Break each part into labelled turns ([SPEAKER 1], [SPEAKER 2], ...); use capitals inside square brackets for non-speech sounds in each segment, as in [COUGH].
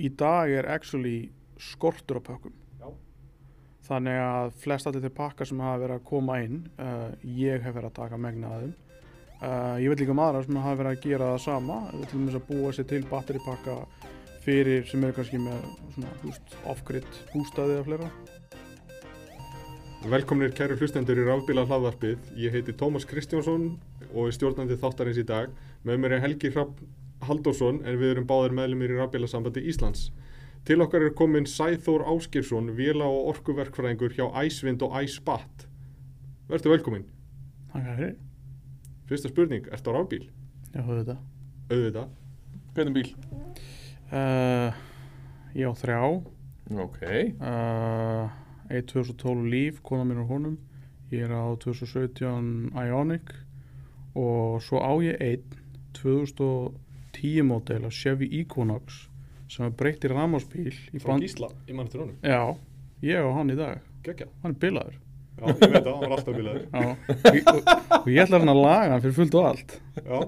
[SPEAKER 1] í dag er actually skortur á pökkum
[SPEAKER 2] Já.
[SPEAKER 1] þannig að flest allir þeir pakkar sem hafa verið að koma inn uh, ég hef verið að taka megna að þeim uh, ég veit líka um aðra sem hafa verið að gera það sama til og með að búa sér til batteripakka fyrir sem eru kannski með off-grid bústaði eða fleira
[SPEAKER 2] Velkomnir kæru hlustendur í Rafbíla hlaðvarpið. Ég heiti Tómas Kristjánsson og er stjórnandi þáttarins í dag. Með mér er Helgi Hrapp Halldórsson en við erum báðir meðlumir í Rafbíla sambandi Íslands. Til okkar er komin Sæþór Áskirsson, vila og orkuverkfræðingur hjá Æsvind og Æsbat. Verður velkomin.
[SPEAKER 1] Takk fyrir
[SPEAKER 2] Fyrsta spurning, ertu á rafbíl?
[SPEAKER 1] Já, þetta
[SPEAKER 2] Auðvitað.
[SPEAKER 3] Hvernig bíl?
[SPEAKER 1] uh, Ég á þrjá
[SPEAKER 3] Ok.
[SPEAKER 1] uh, 1 2012 Leaf, kona mín á honum ég er á 2017 Ioniq og svo á ég einn 2010 mótel af Chevy Equinox sem er ramásbíl í
[SPEAKER 2] Frá
[SPEAKER 1] band-
[SPEAKER 2] Gísla, ég mann eftir honum.
[SPEAKER 1] Já, ég á hann í dag
[SPEAKER 2] Gekkja.
[SPEAKER 1] hann er bilaður
[SPEAKER 2] Já, ég veit það, hann var alltaf bílaður.
[SPEAKER 1] Já, og, og, og ég ætla hann að laga hann fyrir fullt og allt
[SPEAKER 2] Já,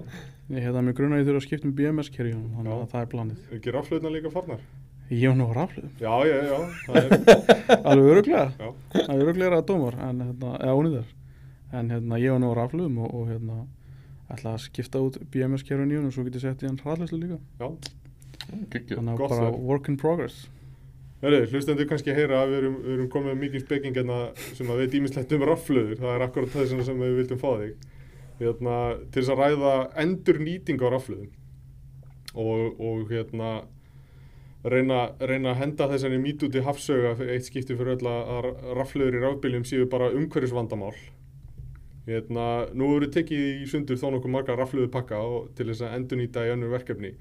[SPEAKER 1] ég hefði að mig grunna að ég þurfa að skipta um BMS-kerri þannig að það er planið
[SPEAKER 2] er ekki raflöðna líka farnar?
[SPEAKER 1] ég á nú á rafluðum,
[SPEAKER 2] Já, já, já, það er, [LAUGHS]
[SPEAKER 1] alveg öruglega
[SPEAKER 2] já.
[SPEAKER 1] það er öruglega að dómar en, hérna, eða ónýðar en hérna, ég á nú á rafluðum og, og hérna, ætla að skipta út BMS-kerfin í hann og svo get ég sett í hann hraðlæslu líka
[SPEAKER 2] já.
[SPEAKER 3] Gekkið.
[SPEAKER 1] þannig að bara
[SPEAKER 2] verk.
[SPEAKER 1] work in progress
[SPEAKER 2] Hörru, hlustendur kannski að heyra að við erum, við erum komið mikið spekking hérna sem að við dýmislegt um raflöður, það er akkurat þess vegna sem við vildum fá þig hérna, til þess að ræða endur nýting á raflöðum og, og hérna reyna, reyna að henda þessari mít út í hafsöga eitt skipti fyrir öll að raflöður í rafbíljum séu bara umhverfisvandamál hérna, nú eru tekið í sundur þó nokkuð marga raflöðu pakka og til þess að endur nýta í önnur verkefni.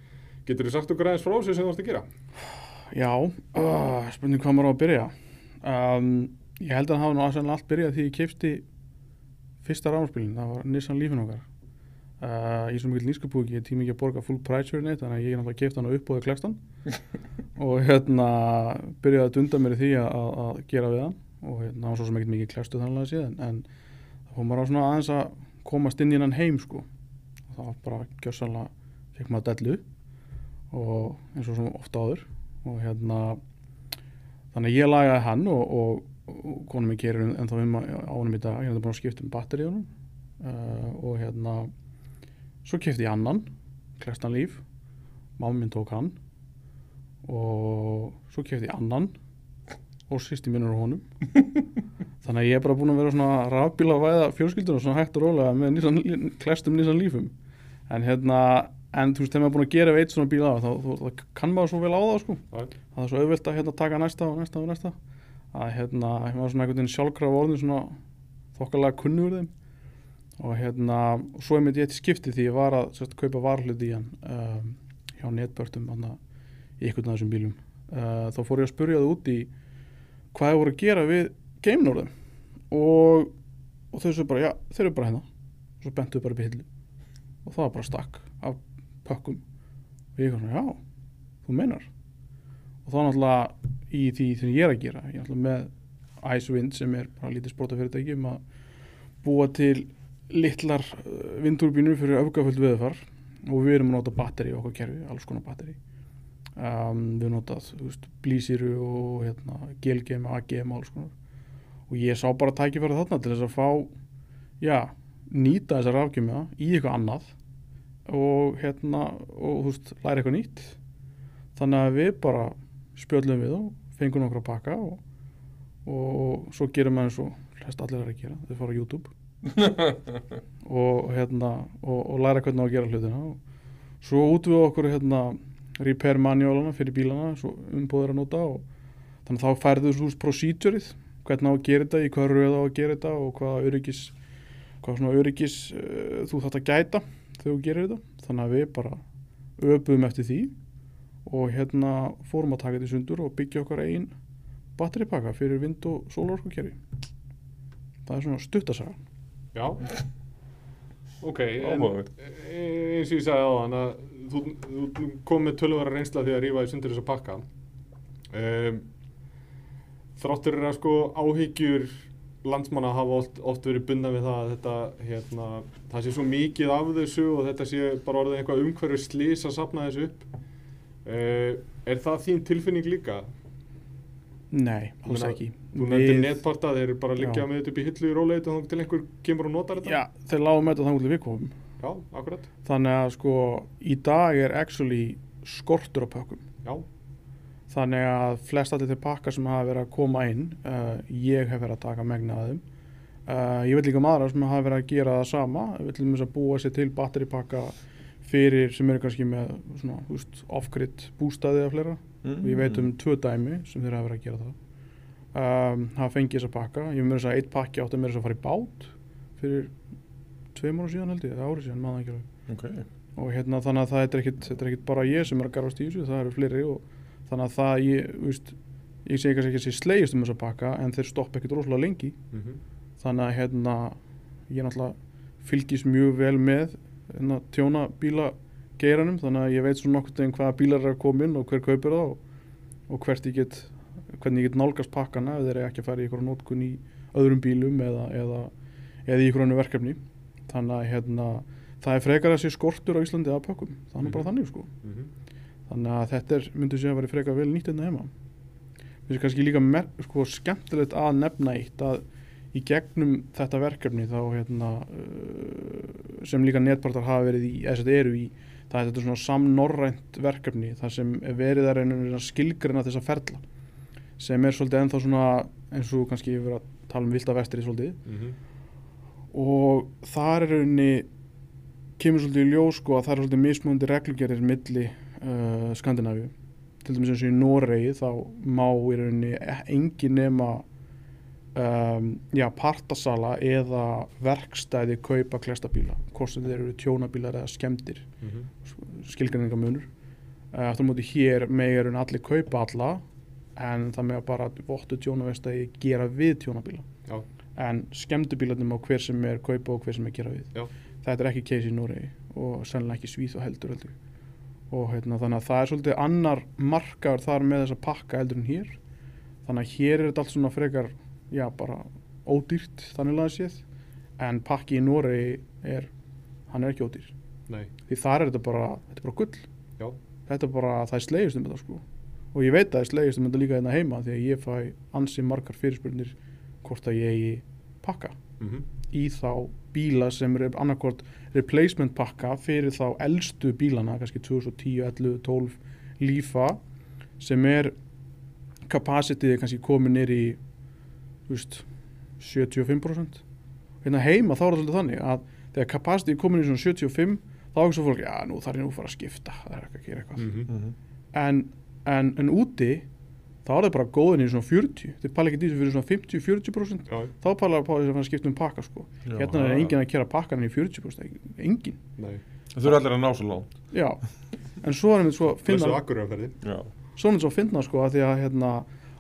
[SPEAKER 2] Getur þú sagt okkur aðeins frá þessu sem þú ert að gera?
[SPEAKER 1] já, uh, spurning hvað maður á að byrja. Um, ég held að það hafa nú aðsennlega allt byrjað því ég keipti fyrsta rafmárspilin, það var Nissan Leafin okkar. Uh, ég er svo mikil nýskapúki ég tími ekki að borga full price fyrir neitt þannig að ég er náttúrulega keipt hann og uppbóði klestan [LAUGHS] og hérna byrjaði að dunda mér í því að, að, að gera við hann. Og hérna hann var svo sem ekkert mikið klestu þannig að síðan en fór maður á svona aðeins að komast inn í hann heim sko. Og það var bara gjössalega fekk maður dellu og eins og svona ofta áður. Og hérna þannig ég lagaði hann og, og, og konum ég gerir ennþá um á honum í dag. Ég hefði búin að skipta um honum. Uh, og hérna svo kefti ég annan, Klestan Líf. Mamma minn tók hann. Og svo kefti ég annan og sýsti mínur á honum. [LAUGHS] Þannig að ég er bara búin að vera svona rafbíla að væða fjölskyldunum svona hægt og rólega með Nissan, klestum Nissan Lífum. En hérna en þú veist, þegar maður er búin að gera veit svona bíl á þá, þá, þá kann maður svo vel á það sko.
[SPEAKER 2] Já.
[SPEAKER 1] það er svo auðvelt að hérna, taka næsta og næsta og næsta. Að hérna, var svona einhvern veginn sjálfkrafa orðin svona þokkalega kunnugur þeim. Og hérna, svo er mitt ég til skipti því ég var að sérst, kaupa varhlut í hann um, hjá netbörtum í einhvern af þessum bílum. Uh, þá fór ég að spurja það út í hvað ég voru að gera við geiminórðum og, og þau svo bara, já, þeir eru bara hérna. Og svo bentuðu bara upp í hillu. Og það var bara stakk af pökkum. Og ég kom svona, já, þú meinar. Og þá náttúrulega í því sem ég er að gera ég er náttúrulega með Icewind sem er bara lítið sprótafyrirtæki um að búa til litlar uh, vindturbínur fyrir öfgaföld veðufar og við erum að nota batteri í okkar kerfi, alls konar batteri um, við notað blísiru og hérna, gelgem, AGM og alls konar. Og ég sá bara tækifæri þarna til þess að fá já, nýta þessar rafgjumja í eitthvað annað og hérna og þú veist, læra eitthvað nýtt. Þannig að við bara spjöllum við og fengum nokkra pakka og, og svo gerum við eins og flest allir að gera, þau fara á YouTube. [LAUGHS] Og hérna og, og læra hvernig að gera hlutina. Og svo út við okkur hérna repair manualana fyrir bílana svo umbúðir að nota og þannig að þá færðu þú veist procedurið hvernig á að gera þetta, í hvað röð á að gera þetta og hvaða öryggis hvað svona öryggis uh, þú þátt að gæta þegar þú gerir þetta. Þannig að við bara öpuðum eftir því og hérna fórum að taka þetta í sundur og byggja okkar einn batteripakka fyrir vind og sólarorkukerfi. Það er svona stuttasaga
[SPEAKER 2] Já. Ok, en
[SPEAKER 3] Áhugavert.
[SPEAKER 2] eins og ég sagði á hann að þú, þú kom með tölvara reynsla því að rífa í sundur þessa pakka. Um, Þráttur er að sko áhyggjur landsmanna hafa oft, oft verið bundna við það að þetta hérna, það sé svo mikið af þessu og þetta sé bara orðið eitthvað umhverju slís að sapna þessu upp. Uh, er það þín tilfinning líka?
[SPEAKER 1] Nei, alls ekki.
[SPEAKER 2] Þú nefndir netparta, þeir eru bara að liggja með þetta upp í hillu í róleitu og þá til einhver kemur og notar þetta?
[SPEAKER 1] Já, þeir lágum með þetta þannig til við komum
[SPEAKER 2] Já, akkurat.
[SPEAKER 1] Þannig að sko í dag er actually skortur á pökkum.
[SPEAKER 2] Já,
[SPEAKER 1] Þannig að flest allir þeir pakka sem hafa verið að koma inn uh, ég hef verið að taka megna að þeim. Uh, Ég veit líka um aðra sem hafa verið að gera það sama. Við viljum þess að búa sér til batteripakka fyrir sem eru kannski með svona, off-grid bústaði eða fleira.
[SPEAKER 3] Mm.
[SPEAKER 1] og ég veit um tvö dæmi sem þeir hafa verið að gera það. Um, hafa fengið þessa pakka. Ég með þess að eitt pakki átti að mér þess að fara í bát fyrir tveim ára síðan held ég eða ári síðan, maður ekki alveg.
[SPEAKER 3] Ok.
[SPEAKER 1] og hérna þannig að það er ekkit, þetta er ekkit bara ég sem er að garfast í þessu, það eru fleiri og þannig að það ég, veist ég segi kannski ekki að sé slegist um þessa pakka en þeir stoppa ekkit rosalega lengi.
[SPEAKER 2] Mm
[SPEAKER 1] þannig að hérna ég náttúrulega fylgist mjög vel með hérna, tjóna bíla geiranum þannig að ég veit svona nokkuð um hvaða bílar er að koma inn og hver kaupir það og, og hvert ég get hvernig ég get nálgast pakkana ef þeir eru ekki að fara í ykkur nótkun í öðrum bílum eða, eða, eða í önnu verkefni þannig að hérna það er frekar að sé skortur á Íslandi að pakkum það er nú bara
[SPEAKER 2] Mhm.
[SPEAKER 1] þannig sko.
[SPEAKER 2] -hmm.
[SPEAKER 1] þannig að þetta er, myndi sé að vera frekar vel nýtt hérna heima. Mér er kannski líka mer, sko, skemmtilegt að nefna eitt að í gegnum þetta verkefni þá hérna uh, sem líka netpartar hafa verið í eða þetta eru í, það er þetta svona samnorrænt verkefni þar sem er verið að reyna að skilgrina þessa ferla sem er svolítið ennþá svona eins og kannski við verið að tala um vilda vestri svolítið.
[SPEAKER 2] Mm
[SPEAKER 1] og þar er rauninni kemur svolítið í ljós sko að það er svolítið mismunandi reglugerðir milli uh, Skandinavíu til dæmis eins og í Noregi þá má í rauninni engin nema um, já, partasala eða verkstæði kaupa klestabíla sem þeir eru tjónabílar eða skemmtir
[SPEAKER 2] -hmm.
[SPEAKER 1] skilgreiningamunur uh, aftur á móti hér megar en allir kaupa alla en það með bara vottu tjónavestæði gera við tjónabíla
[SPEAKER 2] Já.
[SPEAKER 1] En skemmtubílarnir má hver sem er kaupa og hver sem er gera við.
[SPEAKER 2] Já.
[SPEAKER 1] þetta er ekki case í Núri og sennilega ekki svíð og heldur heldur og hérna, þannig að það er svolítið annar markaður þar með þessa pakka heldur en hér. Þannig að hér er þetta allt svona frekar já bara ódýrt þannig laðið séð. En pakki í Núri er hann er ekki ódýr.
[SPEAKER 2] Nei,
[SPEAKER 1] því þar er þetta bara, þetta er bara gull.
[SPEAKER 2] Já.
[SPEAKER 1] þetta er bara, það er slegist um þetta sko. Og ég veit að það er slegist um þetta líka hérna heima því að ég fæ ansi margar fyrirspurnir hvort að ég eigi pakka
[SPEAKER 2] mm
[SPEAKER 1] í þá bíla sem er annarkvort replacement pakka fyrir þá eldstu bílana, kannski 2010, 11, 12 lífa sem er capacity kannski komið nýr í veist, 75% hérna heima þá er svolítið þannig að þegar capacity er komin í svona 75 þá er svo fólk, já nú þarf ég nú að fara að skipta það er ekki að gera eitthvað
[SPEAKER 2] -hmm.
[SPEAKER 3] Mhm.
[SPEAKER 1] en, en, en úti þá er það bara góðin í svona 40 þeir pæla ekki í þessu fyrir svona 50-40%
[SPEAKER 2] Já,
[SPEAKER 1] þá pæla það að að skipta um pakka sko.
[SPEAKER 3] Já.
[SPEAKER 1] hérna er enginn að kera pakkan í 40% enginn,
[SPEAKER 2] nei.
[SPEAKER 3] Það þurfa allir að ná svo langt.
[SPEAKER 1] já. En svo er einmitt svo
[SPEAKER 2] Þessu
[SPEAKER 1] finna svo er einmitt svo finna sko að því að hérna,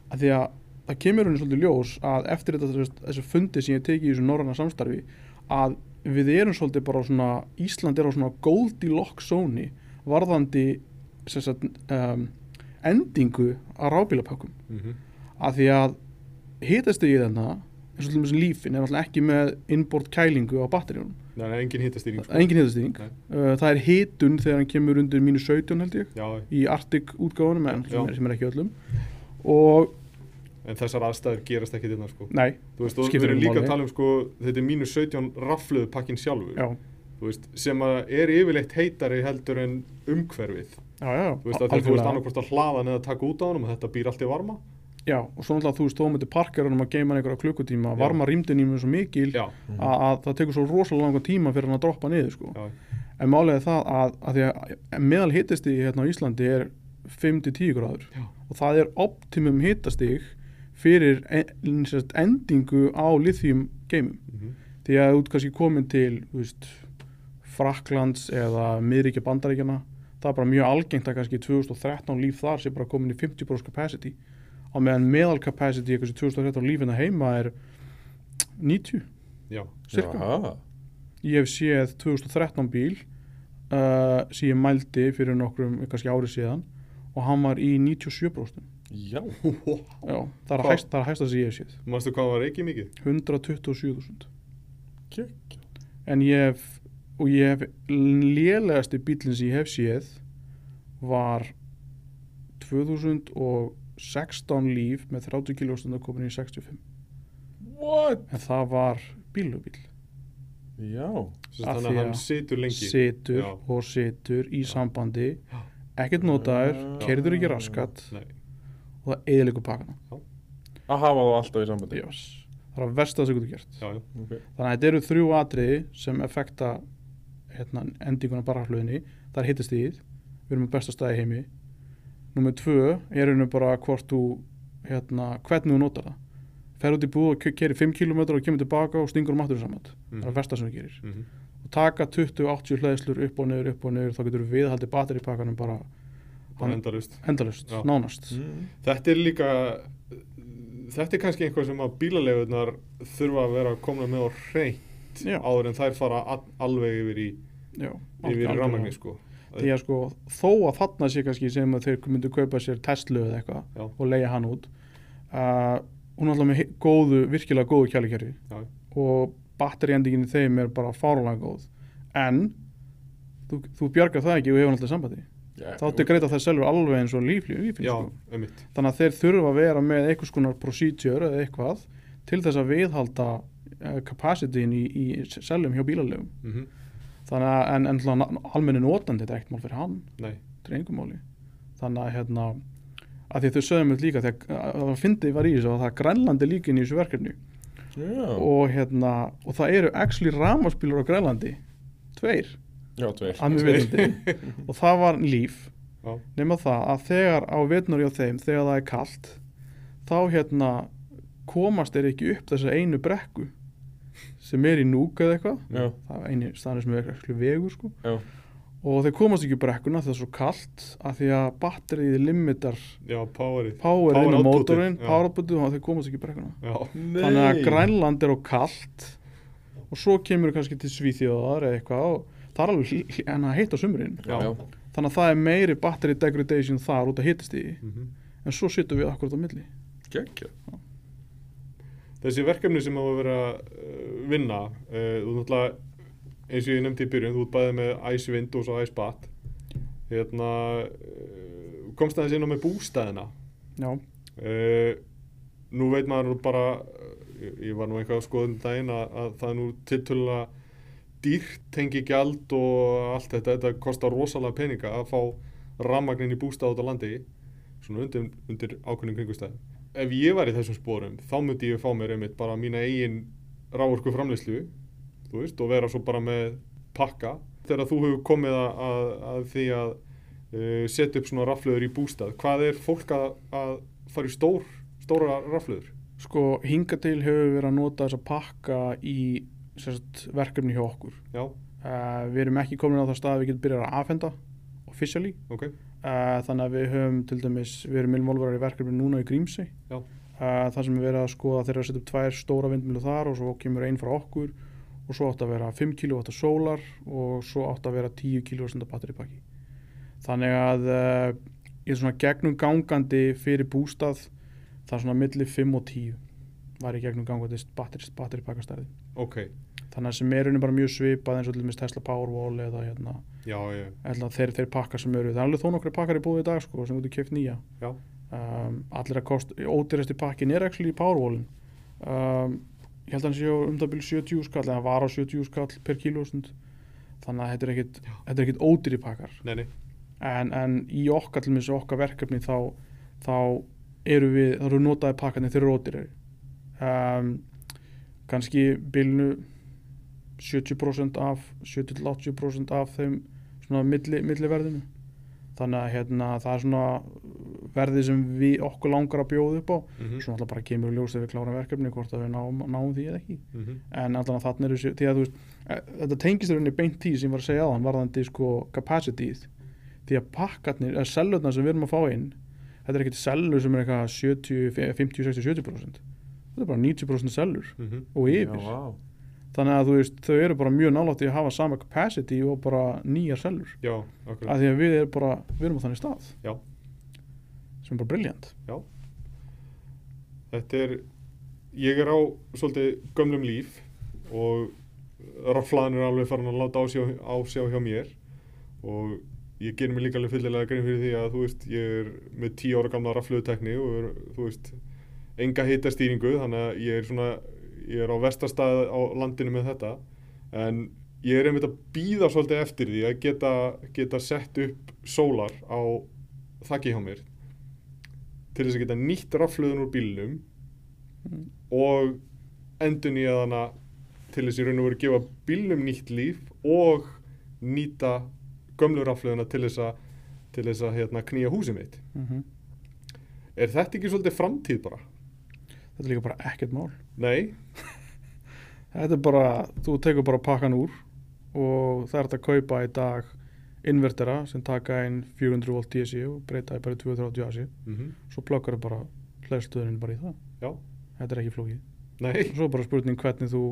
[SPEAKER 1] að því að það kemur henni svolítið ljós að eftir þetta þessi fundi sem ég teki í þessu norræna samstarfi að við erum svolítið bara svona Ísland er á svona Goldilocks zóni varðandi sem sagt, um, endingu að rábílapökkum
[SPEAKER 2] mm -hmm.
[SPEAKER 1] að því að hitast í þarna eins og til dæmis lífin er alltaf ekki með innbort kælingu á batteríunum.
[SPEAKER 2] Nei, nei, engin hittastýring
[SPEAKER 1] það er engin hitastýring uh, það er hitun þegar hann kemur undir mínu 17 held ég
[SPEAKER 2] Já,
[SPEAKER 1] í Arctic útgáfunum en sem er, er ekki öllum. Og
[SPEAKER 2] en þessar aðstæður gerast ekki þetta sko.
[SPEAKER 1] Nei,
[SPEAKER 2] Þú veist,
[SPEAKER 1] Skiptir
[SPEAKER 2] erum
[SPEAKER 1] ekki
[SPEAKER 2] líka
[SPEAKER 1] máli.
[SPEAKER 2] að tala um sko þetta er mínus 17 rafluðu pakkin sjálfur.
[SPEAKER 1] Já,
[SPEAKER 2] veist, sem að er yfirleitt heitari heldur en umhverfið.
[SPEAKER 1] Já, já
[SPEAKER 2] þú veist, að þú veist annarkvort að hlaða neða taka út á honum og þetta býr allt í varma.
[SPEAKER 1] Já, og svo náttúrulega þú veist, þó myndi parkerunum að geima hann einhverja klukkutíma,
[SPEAKER 2] Já.
[SPEAKER 1] varma rýmdin í mjög svo mikil
[SPEAKER 2] Já,
[SPEAKER 1] að, að það tekur svo rosalega langa tíma fyrir hann að droppa niður sko.
[SPEAKER 2] já,
[SPEAKER 1] en málega er það að, að því að meðal hitastig hérna á Íslandi er 5-10 gráður.
[SPEAKER 2] Já.
[SPEAKER 1] og það er optimum hitastig fyrir en, sem sagt, endingu á lithium geimum
[SPEAKER 2] mm
[SPEAKER 1] því að út kannski komin til þú veist, Fraklands eða miðríkja bandaríkjana það er bara mjög algengt að kannski 2013 líf þar sé bara komin í 50% capacity á meðan meðal capacity kannski 2013 lífina heima er 90
[SPEAKER 2] já,
[SPEAKER 1] cirka
[SPEAKER 3] Jaha.
[SPEAKER 1] ég hef séð 2013 bíl uh, sem ég mældi fyrir nokkrum kannski árið síðan og hann var í 97%
[SPEAKER 3] Já.
[SPEAKER 1] Já, það er að hæsta, að hæsta sem ég hef séð
[SPEAKER 2] Manstu hvað var ekki mikið?
[SPEAKER 1] 127.000
[SPEAKER 3] Kekk.
[SPEAKER 1] en ég hef og ég hef lélegasti bílinn sem ég hef séð var 2016 líf með 30 kilóstund að komin í 65
[SPEAKER 3] What?
[SPEAKER 1] en það var bílubíl
[SPEAKER 3] Já.
[SPEAKER 2] Þannig að hann situr lengi
[SPEAKER 1] situr
[SPEAKER 2] Já.
[SPEAKER 1] og situr í sambandi
[SPEAKER 2] Já.
[SPEAKER 1] ekkert notaður, kerður ekki raskat
[SPEAKER 2] Nei.
[SPEAKER 1] og það eðilegur pakana
[SPEAKER 3] Að hafa þá alltaf í sambandi.
[SPEAKER 1] yes. það er að versta sem þú getur gert
[SPEAKER 2] Já, já.
[SPEAKER 3] Ok.
[SPEAKER 1] þannig að þetta eru þrjú atriði sem effekta hérna, endinguna barahluðinni það er hittast í við erum með besta staði heimi. Númer tvö er henni bara hvort þú hérna, hvernig þú notar það. Fer út í búð og keiri 5 km og kemur tilbaka og stingur um aftur saman það er að versta sem þú gerir.
[SPEAKER 2] Mhm.
[SPEAKER 1] og taka 20-80 hlæðslur upp og niður upp og niður þá getur við viðhaldið batteripakkanum bara
[SPEAKER 2] Bara endalust
[SPEAKER 1] endalust, nánast.
[SPEAKER 3] Mm.
[SPEAKER 2] Þetta er líka Þetta er kannski einhvað sem að bílalegunar þurfa að vera að koma með á hreint
[SPEAKER 1] Já.
[SPEAKER 2] áður en þær fara alveg yfir í,
[SPEAKER 1] Já,
[SPEAKER 2] yfir í rafmagni sko.
[SPEAKER 1] því að sko þó að þarna sé kannski sem að þeir myndu kaupa sér Tesla eða eitthvað og leia hann út uh, hún er alltaf með góðu, virkilega góðu kjælikerfi. Og batteriendingin í þeim er bara fárulega góð. En þú, þú bjargar það ekki og hefur alltaf sambandi.
[SPEAKER 3] Já,
[SPEAKER 1] þá áttu greita það sjálfur alveg eins og
[SPEAKER 2] Já,
[SPEAKER 1] sko.
[SPEAKER 2] einmitt.
[SPEAKER 1] Þannig að þeir þurfa að vera með einhvers konar procedure eða eitthvað til þess að viðhalda uh, capacityin í, í seljum hjá bílalegum
[SPEAKER 2] mm
[SPEAKER 1] þannig að en, en almenni notandi þetta er ekkert mál fyrir hann. Þetta er engum máli. Þannig að hérna að því að þau sögum þetta líka þegar að það fyndið var í þessu að það grænlandi líka inn í þessu verkefni.
[SPEAKER 3] Já.
[SPEAKER 1] og hérna og það eru actually ramaspílur á grænlandi. Tveir,
[SPEAKER 3] Já, tveir.
[SPEAKER 1] veitandi [LAUGHS] og það var líf.
[SPEAKER 2] Já.
[SPEAKER 1] nema það að þegar á vetnur hjá þeim þegar það er kalt þá hérna komast þeir ekki upp þessa einu brekku sem er í núk eða eitthvað.
[SPEAKER 3] Já.
[SPEAKER 1] það er eini staðnir sem er ekki vegur sko.
[SPEAKER 3] Já.
[SPEAKER 1] og þeir komast ekki upp brekkuna það er svo kalt að því að batterið limitar
[SPEAKER 2] já, powerið.
[SPEAKER 1] power inn á mótorinn, power outputið og þeir komast ekki upp brekkuna.
[SPEAKER 2] Já,
[SPEAKER 1] þannig að Grænland er á kalt og svo kemur kannski til Svíþjóðar eða eitthvað og það er alveg en að heita sumurinn þannig að það er meiri battery degradation þar út að hittast í
[SPEAKER 2] mm
[SPEAKER 1] en svo sittum við akkurat á milli.
[SPEAKER 3] Gekkja.
[SPEAKER 2] Þessi verkefni sem á að vera uh, vinna uh, þú náttúrulega eins og ég nefndi í byrjun, þú ert bæðið með Ice Windows og Ice Bat hérna uh, komst aðeins inn á með bústæðina
[SPEAKER 1] já,
[SPEAKER 2] nú veit maður bara ég var nú eitthvað að skoða um daginn að, að það er nú tiltölulega dýrt tengi gjald og allt þetta, þetta kostar rosalega peninga að fá rammagnin í bústað út á landi svona undir, undir ákveðnum kringustæðum ef ég var í þessum spórum þá myndi ég fá mér einmitt bara mína eigin rávorku framleyslu þú veist og vera svo bara með pakka. Þegar þú hefur komið að, að, að því að uh, setja upp svona raflöður í bústað hvað er fólk að, að fara í stór, stóra raflöður
[SPEAKER 1] sko hinga til hefur verið að nota þessa pakka í sérst, verkefni hjá okkur. Uh, við erum ekki komin á það stað að við getum byrjað að afhenda officially.
[SPEAKER 2] Ok,
[SPEAKER 1] Uh, þannig að við höfum til dæmis, við erum milmálvarar í verkefni núna í Grímsey.
[SPEAKER 2] Já.
[SPEAKER 1] uh, það sem við verðum að skoða þeirra að setja upp tvær stóra vindmilu þar og svo kemur einn frá okkur og svo átt að vera 5 kW sólar og svo átt að vera 10 kW batteripakki þannig að uh, ég er svona gegnum gangandi fyrir bústað það er svona milli 5 og 10 var í gegnum gangandi batteripakkastærði
[SPEAKER 2] ok
[SPEAKER 1] þannig að sem er raunin bara mjög svipað eins og til dæmis Tesla Powerwall eða hérna.
[SPEAKER 2] Já,
[SPEAKER 1] eða þeir, þeir pakkar sem eru það er alveg þó nokkri pakkar í búið í dag sko, sem þú getur keft nýja. Um, allir að kost, ódýrasti pakkin er actually Powerwallin. Um, ég held að hann sé um það byrju 70 skall eða hann var á 70 skall per kílóstund þannig að þetta er ekkit, er ódýri pakkar.
[SPEAKER 2] Nei, nei.
[SPEAKER 1] En, en í okkar til þessu okkar verkefni þá, þá eru við, þá eru notaði pakkarnir þeir eru ódýri um, kannski bylnu 70% af 70-80% af þeim svona milli, milliverðinu. Þannig að hérna, það er svona verði sem við okkur langar að bjóða upp á.
[SPEAKER 2] Mm
[SPEAKER 1] svo alltaf bara kemur í ljós þegar við klárum verkefni hvort að við náum, náum því eða ekki.
[SPEAKER 2] -hmm.
[SPEAKER 1] en að þarna eru sér- því að þú veist eh, þetta tengist rauninni beint tí sem ég var að segja á hann varðandi sko capacityð því að pakkarnir, eða sellurnar sem við erum að fá inn þetta er ekkert sellur sem er eitthvað 70, 50, 60, 70% þetta er bara 90% sellur
[SPEAKER 2] Mm
[SPEAKER 1] og yfir.
[SPEAKER 3] Já, vá.
[SPEAKER 1] Þannig að þú veist, þau eru bara mjög nálátt í að hafa sama capacity og bara nýjar sellur.
[SPEAKER 2] Já, akkurat
[SPEAKER 1] að því að við erum bara, við erum á þannig stað.
[SPEAKER 2] Já.
[SPEAKER 1] sem er bara briljant
[SPEAKER 2] Þetta er, ég er á svolítið gömlum líf og raflaðan er alveg farin að láta ásjá, ásjá hjá mér. Og ég ger mér líka alveg fyllilega grein fyrir því að þú veist, ég er með 10 ára gamla raflugutekni og er, þú veist, enga hitastýringu þannig að ég er svona, ég er á vestarstað á landinu með þetta en ég er einmitt að býða svolítið eftir því að geta, geta sett upp sólar á þakki hjá mér til þess að geta nýtt raflugun úr bílnum
[SPEAKER 1] Mm.
[SPEAKER 2] og endur nýja hana til þess í raun og veru gefa bílnum nýtt líf og nýta gömlu rafluðuna til þess að til þess að hérna, knýja húsið mitt
[SPEAKER 1] Mhm.
[SPEAKER 2] er þetta ekki svolítið framtíð bara?
[SPEAKER 1] Þetta er líka bara ekkert mál.
[SPEAKER 2] Nei,
[SPEAKER 1] Þetta er bara, þú tekur bara pakkan úr og það er hægt að kaupa í dag invertera sem taka inn 400 volt DC og breyta í bara í 230 AC.
[SPEAKER 2] mm
[SPEAKER 1] Svo plökkar þau bara hlæðstöðunin bara í það.
[SPEAKER 2] já,
[SPEAKER 1] Þetta er ekki flókið.
[SPEAKER 2] nei
[SPEAKER 1] Svo bara spurning hvernig þú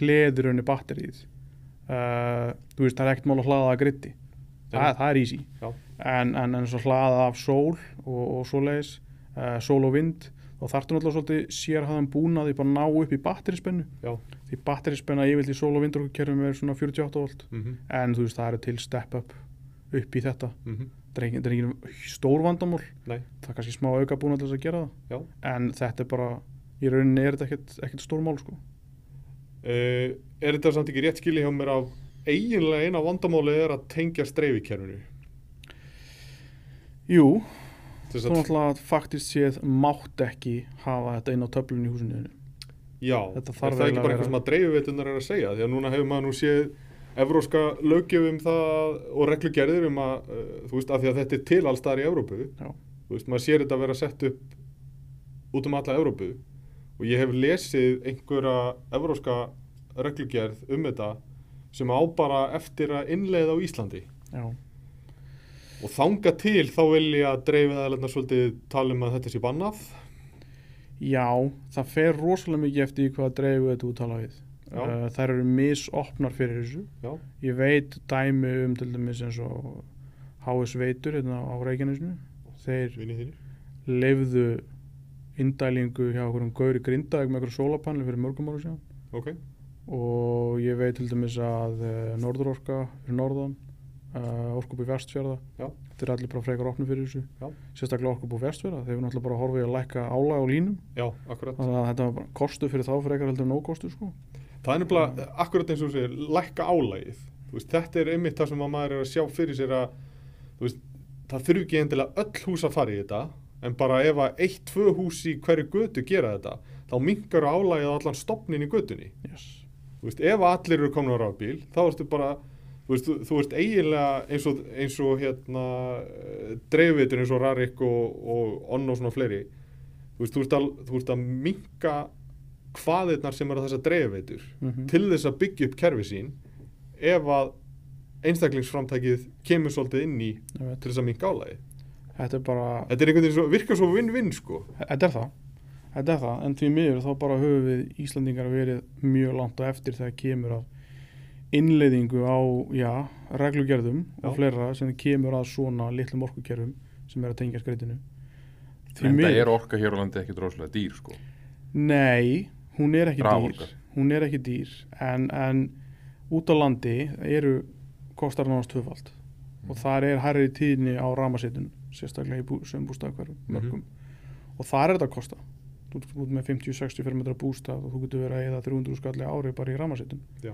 [SPEAKER 1] hleður henni batterið. Uh, þú veist, það er ekkert mál að hlaða að gritti. Það, það er easy.
[SPEAKER 2] Já.
[SPEAKER 1] En, en, en svo hlaða af sól og, og svoleiðis, uh, sól og vind, þá þarftu náttúrulega svolítið sérhæðan búnað bara að ná upp í batterispennu.
[SPEAKER 2] Já,
[SPEAKER 1] Því batterispenna yfirleitt í sól og vindorkukerfum er svona 48 volt.
[SPEAKER 2] mm
[SPEAKER 1] En þú veist, það eru til step up upp í þetta.
[SPEAKER 2] -hmm.
[SPEAKER 1] Það er ekki stór vandamál.
[SPEAKER 2] nei,
[SPEAKER 1] Það er kannski smá auka búnað til þess að gera það.
[SPEAKER 2] já
[SPEAKER 1] En þetta er bara, í rauninni er þetta ekkert, ekkert stór mál, sko.
[SPEAKER 2] uh, Er þetta samt ekki rétt skilja hjá mér af eiginlega eina vandamáli er að tengja streifikerfinu
[SPEAKER 1] Jú, þú
[SPEAKER 2] að,
[SPEAKER 1] náttúrulega faktist séð mátt ekki hafa þetta inn á töflunni í húsinu
[SPEAKER 2] já,
[SPEAKER 1] Þetta
[SPEAKER 2] er það ekki bara
[SPEAKER 1] að
[SPEAKER 2] eitthvað sem að dreifuveitunar er að segja? Því að núna hefur maður nú séð evróska löggjöfum það og reglugerðir um að, uh, þú veist, að því að þetta er til alls staðar í Evrópu.
[SPEAKER 1] Já.
[SPEAKER 2] þú veist, maður sér þetta vera sett upp út um alla Evrópu. Og ég hef lesið einhverja evróska reglugerð um þetta sem á bara eftir að innleiða á Íslandi.
[SPEAKER 1] Já,
[SPEAKER 2] og þanga til þá vilja dreifiðaðalegna svolítið tala um að þetta sé bannað
[SPEAKER 1] Já það fer rosalega mikið eftir hvað dreifu þetta úttala við. Uh, þær eru misopnar fyrir þessu.
[SPEAKER 2] Já,
[SPEAKER 1] Ég veit dæmi um til dæmis eins og HS Veitur hérna á Reykjanesinu. Þeir leifðu indælingu hjá okkur um Gauri Grindavík með okkur sólapanel fyrir mörgum ára síðan.
[SPEAKER 2] Ok,
[SPEAKER 1] og ég veit til dæmis að uh, Norðurorka fyrir norðan uh, Orkubú Vestfjörða þeir eru allir bara frekar opni fyrir þessu
[SPEAKER 2] Já.
[SPEAKER 1] sérstaklega Orkubú Vestfjörða þeir eru náttúrulega bara í að lækka álag á línum
[SPEAKER 2] já,
[SPEAKER 1] þannig að þetta var bara kostu fyrir þá frekar heldur en ókostu sko.
[SPEAKER 2] Það er nefnilega, akkurat eins og þú segir, lækka álægið. Veist, þetta er einmitt það sem að maður er að sjá fyrir sér að, veist, það þurfi ekki endilega öll hús að fara í þetta, en bara ef að eitt, tvö hús í hverju götu gera þetta, þá minkar álægið allan stopnin í götunni.
[SPEAKER 1] yes.
[SPEAKER 2] Veist, ef allir eru komin á rafbíl, þá ertu bara, þú veist, þú, þú veist eiginlega eins og, eins og hérna, dreifvitur eins og Rarik og, og Onn og svona fleiri, þú veist, þú ert að, að minka hvaðirnar sem eru þessar dreifveitur
[SPEAKER 1] mm
[SPEAKER 2] til þess að byggja upp kerfi sín ef að einstaklingsframtækið kemur svolítið inn í til þess að minka álægi.
[SPEAKER 1] þetta er bara
[SPEAKER 2] Þetta er einhvern veginn svo, virkar svo vinn-vinn sko.
[SPEAKER 1] þetta er það. Þetta er það, en því miður þá bara höfum við Íslandingar verið mjög langt á eftir þegar kemur að innleiðingu á, já, reglugerðum
[SPEAKER 2] Já.
[SPEAKER 1] og fleira sem kemur að svona litlum orkukerfum sem er að tengja skreitinu
[SPEAKER 3] En það er orka hér á landi ekki droslega dýr sko.
[SPEAKER 1] Nei, hún er ekki
[SPEAKER 3] Raforka.
[SPEAKER 1] dýr hún er ekki dýr en, en út á landi eru kostar nánast tvöfald og þar er hærri tíðni á ramasettun sérstaklega í bú, sem bústæðakverfum
[SPEAKER 2] Mhm.
[SPEAKER 1] mörgum og þar er þetta að kosta þú ert út með 50-60 fermetra bústað og þú getur verið að eða 300 skalli ári bara í ramasettun
[SPEAKER 2] Já.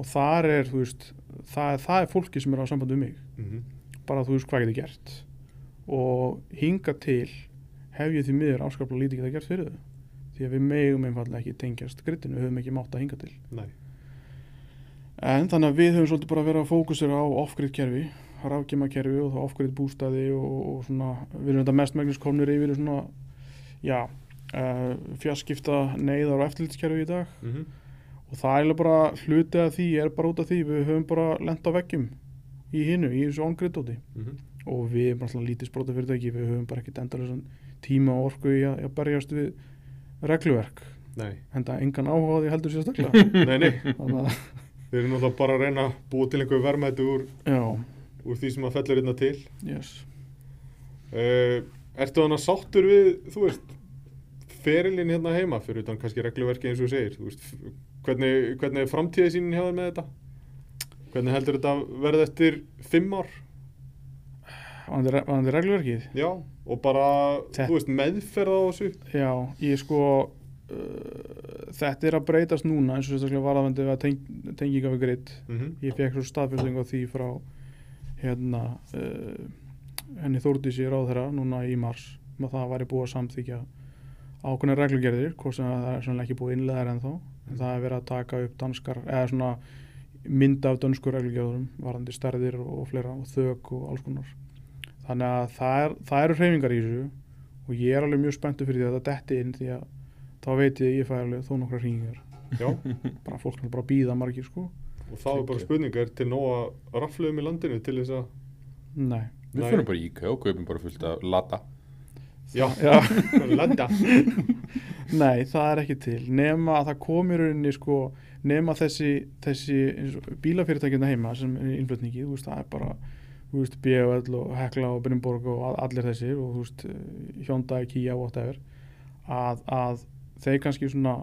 [SPEAKER 1] Og þar er, þú veist það, það er fólki sem er á sambandi um mig.
[SPEAKER 2] Mm
[SPEAKER 1] bara þú veist hvað getur gert. Og hinga til hef ég því miður afskaplega lítið geta gert fyrir þau. Því að við megum einfallega ekki tengjast grittinu, við höfum ekki mátt að hinga til.
[SPEAKER 2] Nei.
[SPEAKER 1] en þannig að við höfum svolítið bara verið að fókusera á off-grid kerfi rafgjama kerfi og þá off-grid bústaði og, og svona, við erum þetta mest megnis komnir yfir svona já, uh, fjarskipta neyðar og eftirlitskerfi í dag.
[SPEAKER 2] Mm
[SPEAKER 1] og það er bara hluti af því er bara út af því, við höfum bara lent á veggjum í hinu, í þessu on-grid úti
[SPEAKER 2] Mhm.
[SPEAKER 1] og við erum alltaf lítið spróta fyrirtæki við höfum bara ekkert endalösan tíma og orku í að, að berjast við regluverk. Það engan áhuga því heldur sérstaklega. [LAUGHS]
[SPEAKER 2] Nei, nei. Við erum náttúrulega bara að reyna að búa til einhver verðmæti úr, úr því sem að fellur hérna til.
[SPEAKER 1] yes.
[SPEAKER 2] Uh, ertu þannig að sáttur við, þú veist, ferilinn hérna heima fyrir utan kannski regluverki eins og segir, þú veist, hvernig, hvernig er framtíðið sínin hjá þér með þetta? Hvernig heldur þetta verði eftir fimm ár?
[SPEAKER 1] Vanandi reglverkið?
[SPEAKER 2] Já, og bara, Þetta... þú veist, meðferð á þessu?
[SPEAKER 1] Já, ég sko, uh, þetta er að breytast núna eins og sérstaklega varðavendið við að teng, tenginga við greitt. Mm -hmm. Ég fekk svo staðfjölding á því frá hérna, uh, henni á þeirra núna í mars, með um það að væri búið að samþykja ákveðin reglugerðir, hvort sem það er ekki búið innlegaðar en þá. Það er verið að taka upp danskar, eða svona mynda af dönsku reglugjörðum varandi stærðir og fleira og þög og alls konar. Þannig að það, er, það eru hreyfingar í þessu og ég er alveg mjög spenntu fyrir því að þetta detti inn því að þá veit ég að ég fæ alveg þó nokkra hringar [LAUGHS] bara fólk er bara að býða margir sko.
[SPEAKER 2] Og þá er bara spurningar til nóga rafluðum í landinu til þess að
[SPEAKER 1] Nei.
[SPEAKER 3] Við fyrir bara í IKEA og kaupum bara fullt af lata.
[SPEAKER 2] Já, Já. [LAUGHS] lata [LAUGHS]
[SPEAKER 1] Nei, það er ekki til nema að það komir unni sko nema þessi, þessi bílafyrirtækjuna heima sem er innflutningi veist, það er bara B.O.L. og Hekla og Brynborg og allir þessir og veist, Hyundai, Kia og whatever að, að þeir kannski svona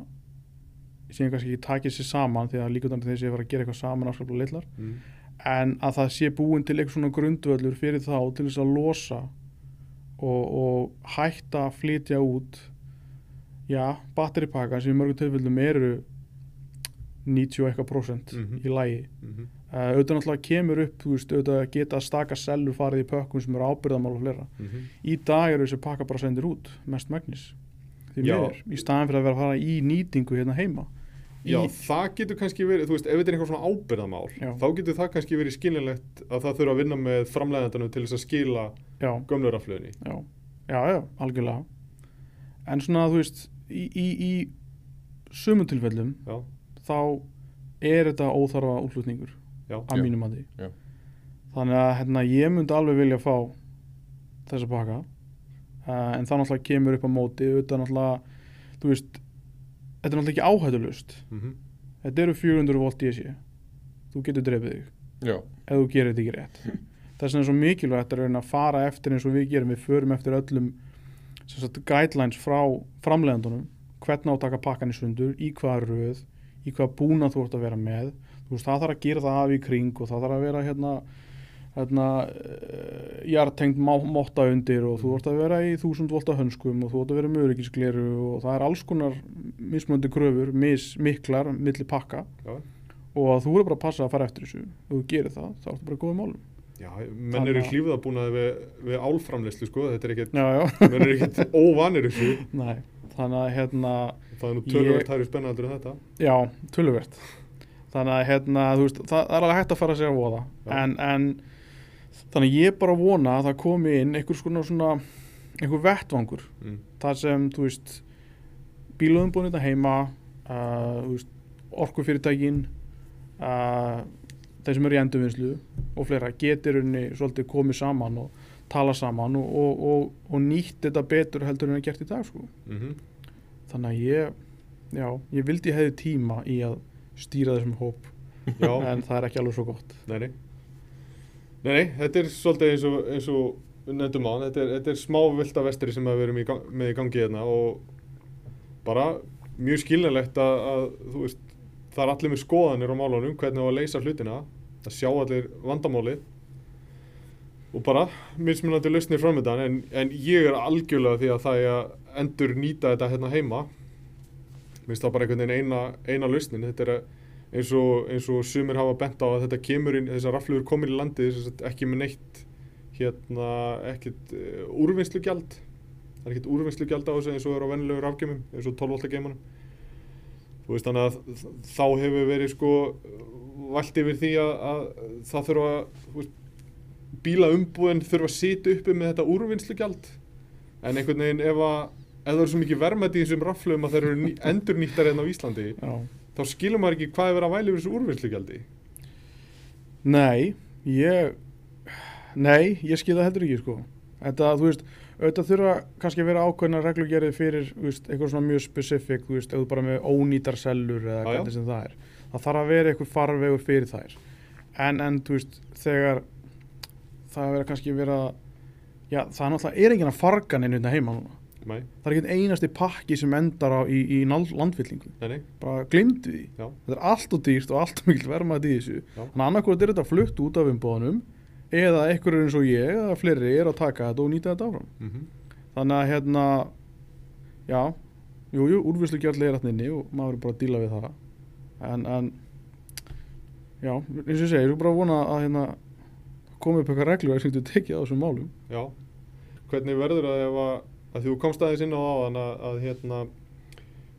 [SPEAKER 1] sem kannski ekki takið sér saman því að líka þannig að þeir séu að fara að gera eitthvað saman afskaplega litlar mm. en að það sé búin til eitthvað svona grundvöldur fyrir þá til þess að losa og, og hætta að flytja út já, batteripakka sem í mörgum tilfellum eru 90 eitthvað prosent mm -hmm. í lægi mm -hmm. uh, auðvitað náttúrulega kemur upp veist, auðvitað geta staka sellur farið í pökkum sem eru ábyrðamál og flera mm -hmm. í dag eru þessi pakka bara sendir út mest megnis því meður í staðan fyrir að vera að fara í nýtingu hérna heima
[SPEAKER 2] Já, í... það getur kannski verið, þú veist, ef þetta er eitthvað svona ábyrðamál, Já. þá getur það kannski verið skilinlegt að það þurfa að vinna með framlegðandunum til þess að skila gömluraflöðinni.
[SPEAKER 1] Já. já, já, algjörlega. En svona, þú veist, í, í, í sumum tilfellum, Já. þá er þetta óþarfa útlutningur Já. að mínum að því þannig að hérna, ég myndi alveg vilja fá þessa baka uh, en það náttúrulega kemur upp á móti þetta náttúrulega þú veist, þetta er náttúrulega ekki áhættulust mm -hmm. þetta eru 400 volt DC þú getur drefið þig. Já. ef þú gerir þetta ekki rétt. [LAUGHS] Þess vegna er svo mikilvægt að fara eftir eins og við gerum. Við förum eftir öllum sagt, guidelines frá framlegandunum hvernig átaka pakkan í sundur, í hvaða röð í hvað búna þú ert að vera með. Þú veist það þarf að gera það af í kring og það þarf að vera hérna hérna uh, hjartengt mótta undir og þú ert að vera í þúsund volta hönskum og þú ert að vera mjögurikisgleru og það er alls konar mismöndi kröfur, mis, miklar millir pakka. Já. og þú er bara að passa að fara eftir þessu og þú gerir það, þá ertu bara góðið málum
[SPEAKER 2] Já, menn eru hlýfða búin að við, við álframleyslu sko, þetta er ekkert menn eru ekkert [LAUGHS] óvanir þessu.
[SPEAKER 1] Nei, þannig að hérna
[SPEAKER 2] Það er nú tölvöld hægri spennaldur en þetta.
[SPEAKER 1] Já, tölvöld Þannig að hérna, þú veist, það er alveg hægt að fara að segja á voða en, en þannig ég bara vona að það komi inn einhver svona, svona einhver vettvangur. Mm. þar sem, þú veist bíluðum búin þetta heima uh, orkufyrirtækin uh, þeir sem eru í endurvinnslu og fleira getur unni svolítið komið saman og tala saman og, og, og, og nýtt þetta betur heldur en það gert í dag sko. Mm -hmm þannig að ég, já, ég vildi hefði tíma í að stýra þessum hóp já. en það er ekki alveg svo gott.
[SPEAKER 2] Nei, nei, nei, nei þetta er svolítið eins og, eins og nefndum á, þetta er, þetta er smá vilda vestri sem við erum í gang, með í gangi hérna og bara mjög skiljanlegt að, að þú veist, það er allir með skoðanir á málunum, hvernig það var að leysa hlutina að sjá allir vandamálið og bara mismunandi lausnir framöndan en, en ég er algjörlega því að það er að endur nýta þetta hérna heima. Minnst það bara einhvern veginn eina, eina lausnin. Þetta er eins og, eins og sumir hafa bent á að þetta kemur inn, þessar raflugur komir í landi ekki með neitt hérna ekkert uh, úrvinnslugjald. Það er ekkert úrvinnslugjald á þessu eins og er á vennilegur afgemum eins og 12 volta geimunum. Þú veist þannig að þá hefur verið sko vald yfir því að, að það þurfa veist, bílaumbúðin þurfa að sita uppi með þetta úrvinnslugjald. En einhvern veginn ef að ef það eru svo mikið verðmætti í þessum raflöfum að það eru endur nýttar hérna á Íslandi Já. þá skilur maður ekki hvað er verið að væli yfir þessu úrvinnslugjaldí
[SPEAKER 1] Nei ég Nei, ég skilða heldur ekki sko. Þetta, þú veist, auðvitað þurfa kannski að vera ákveðna reglugerið fyrir veist, eitthvað svona mjög spesifik, þú veist, eða bara með ónýtar sellur eða hvernig sem það er það þarf að vera eitthvað farvegur fyrir þær. En, en þú veist, þegar það verður kannski vera já, það er náttúrulega, er enginn að farga neina hérna heima núna.
[SPEAKER 2] Nei.
[SPEAKER 1] það er ekki einasti pakki sem endar á í, í landfyllingu.
[SPEAKER 2] Nei,
[SPEAKER 1] bara glimti því.
[SPEAKER 2] Já.
[SPEAKER 1] þetta er allt og dýrt og allt mikil vermaði í þessu. Þannig að annarkvæmt er þetta flutt út af umbóðanum eða einhverjur eins og ég eða fleiri er að taka þetta og nýta þetta áfram.
[SPEAKER 2] Mm -hmm.
[SPEAKER 1] þannig að hérna já, jú, jú, úrvislu gjörli er alltaf og maður er bara að díla við það en, en já, eins og ég segi, ég er bara að vona að hérna komið upp eitthvað reglur sem þú tekið á þessum málum.
[SPEAKER 2] Já, hvernig verður ef að, að þú komst aðeins inn á aðan að, að hérna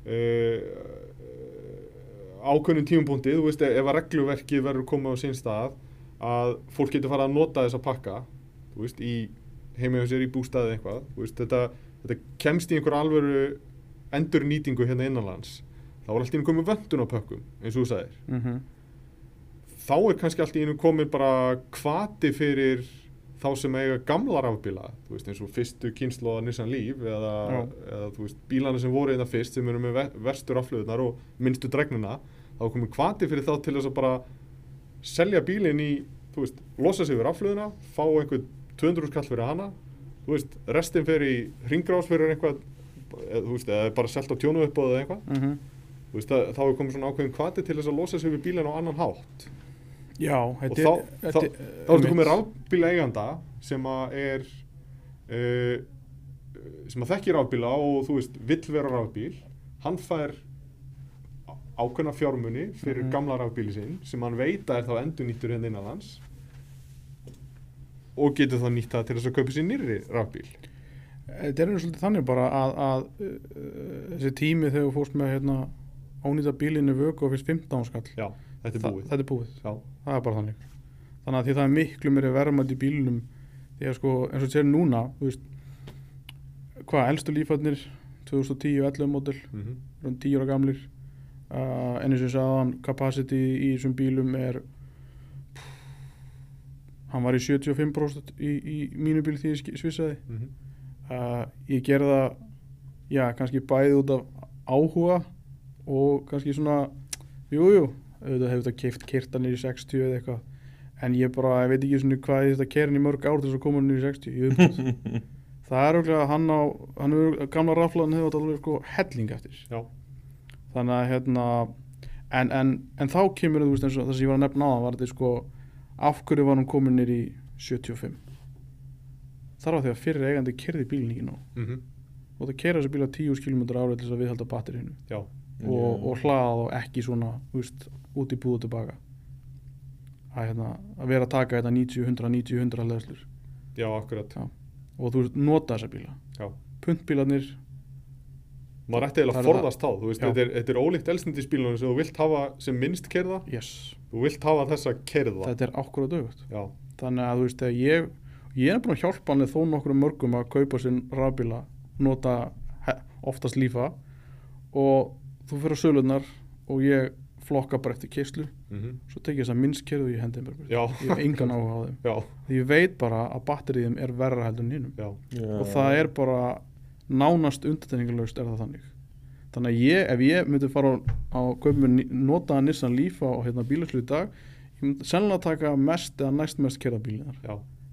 [SPEAKER 2] uh, ákveðnum tímpunkti, þú veist, ef að regluverkið verður komið á sín stað að fólk getur fara að nota þessa pakka þú veist, í heimauðsir í bústaði eitthvað, þú veist, þetta, þetta kemst í einhver alvöru endur nýtingu hérna innanlands þá er alltaf komið vöndun á pökkum, eins og þú sagðir
[SPEAKER 1] mm -hmm.
[SPEAKER 2] þá er kannski alltaf ínum komið bara kvati fyrir þá sem eiga gamla rafbíla veist eins og fyrstu kynsloða Nissan Leaf eða, eða veist bílana sem voru einna hérna fyrst sem eru með verstur aflöðunar og minnstu dregnuna þá komið kvati fyrir þá til þess að bara selja bílinn í, veist, losa sig fyrir afflöðuna, fá einhvern 200 skall fyrir hana, restin fer í ringgrás fyrir einhvað, eða, þú veist, eða bara selta tjónu upp eða eitthvað,
[SPEAKER 1] mm -hmm.
[SPEAKER 2] Veist, það, þá er komið svona ákveðin kvati til þess að losa sig fyrir bílinn á annan hátt.
[SPEAKER 1] Já,
[SPEAKER 2] þetta er... Og þá, þá, þá ertu komið rafbíla eiganda sem að er, uh, sem að þekkir rafbíla og þú veist, vill vera rafbíl, hann fær ákveðna fjármunni fyrir mm gamla rafbíli sinn sem hann veit að er þá endur nýttur hérna innanlands og getur þá nýtt það til þess að kaupa sér nýri rafbíl.
[SPEAKER 1] Þetta er svolítið þannig bara að, að uh, þessi tími þegar þú fórst með hérna, ónýta bílinni vöku og fyrst 15 skall.
[SPEAKER 2] Já, þetta er búið,
[SPEAKER 1] Þa, þetta er búið. Það er bara þannig. Þannig að því það er miklu mér verðmætt í bílinum því að sko eins og þetta er núna veist, hvað, eldstu lífhætnir 2010-11 mótil mm -hmm. 10 ára gamlir. Uh, en eins og sagðan capacity í þessum bílum er pff, hann var í 75% í, í mínu bíl því ég svissaði. Mm -hmm. uh, ég gerða já, kannski bæði út af áhuga og kannski svona jújú, auðvitað hefur þetta keift kirtanir í 60 eða eitthvað. En ég bara, ég veit ekki svona hvað þetta kerin í mörg ár til þess að koma nýri í 60 [LAUGHS] það er okkur að hann á hann er gamla raflaðan hefur alveg sko helling eftir.
[SPEAKER 2] Já.
[SPEAKER 1] Þannig að hérna en, en, en þá kemur þú veist eins og það sem ég var að nefna á það var þetta sko af hverju var hún komin nýr í 75 þar á því að fyrir eigandi kerði bílinn ekki ná
[SPEAKER 2] mm -hmm.
[SPEAKER 1] og það kerði þessi bíl að 10 km árið til þess að viðhalda batterinu og, og hlaða og ekki svona veist, út í búðu tilbaka. Að, hérna, að vera að taka þetta 90, 100, 90, 100 leðslur
[SPEAKER 2] Já, akkurat.
[SPEAKER 1] Já. og þú nota þessa bíla. Puntbílanir
[SPEAKER 2] maður ætti eiginlega að forðast þá veist, þetta, er, þetta er ólíkt elsnindisbílunum sem þú vilt hafa sem minnst kerða
[SPEAKER 1] yes.
[SPEAKER 2] þú vilt hafa þessa kerða
[SPEAKER 1] þetta er dögut
[SPEAKER 2] Já.
[SPEAKER 1] þannig að þú veist að ég ég er búin að hjálpa hann þó nokkru mörgum að kaupa sinn rafbíla nota oftast lífa. Og þú fyrir á sölunar og ég flokka bara eftir keislu.
[SPEAKER 2] Mm -hmm.
[SPEAKER 1] svo tek ég þess að minnst kerðu og ég hendi mér
[SPEAKER 2] ég
[SPEAKER 1] hef engan áhuga á þeim. Því ég veit bara að batteriðum er verra heldur en hinnum og það er bara nánast undatækningalöst er það þannig. Þannig að ég, ef ég myndi fara á köpum notaða Nissan Leaf á hérna, bílaslu í dag ég myndi sennilega taka mest eða næst mest kerða bílinar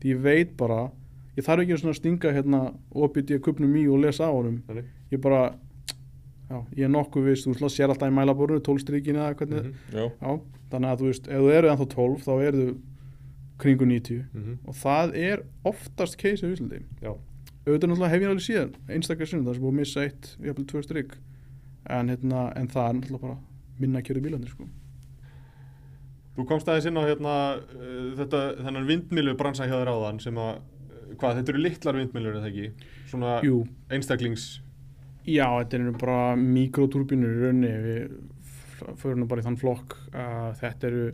[SPEAKER 1] því ég veit bara ég þarf ekki að stinga hérna opið í að köpnum í og lesa á honum. Ég bara já, ég er nokkuð vist, þú sér alltaf í mælaborinu tólstrykkin eða hvernig
[SPEAKER 2] mm
[SPEAKER 3] -hmm.
[SPEAKER 1] já, þannig að þú veist, ef þú eru ennþá tólf þá eru þú kringu 90
[SPEAKER 2] mm -hmm.
[SPEAKER 1] og það er oftast keisið
[SPEAKER 2] já
[SPEAKER 1] auðvitað náttúrulega hef ég alveg síðan einstaklega sinni það sem búið að missa eitt jafnvel tvö stryk en, hérna, en það er náttúrulega bara minna að kjöru bílandir sko.
[SPEAKER 2] Þú komst aðeins inn á hérna, uh, þetta, þennan vindmilu bransa hjá þér áðan sem að, hvað, þetta eru litlar vindmilur eða ekki? Svona einstaklings
[SPEAKER 1] Já, þetta eru bara mikroturbínur í raunni við fyrir nú bara í þann flokk að þetta eru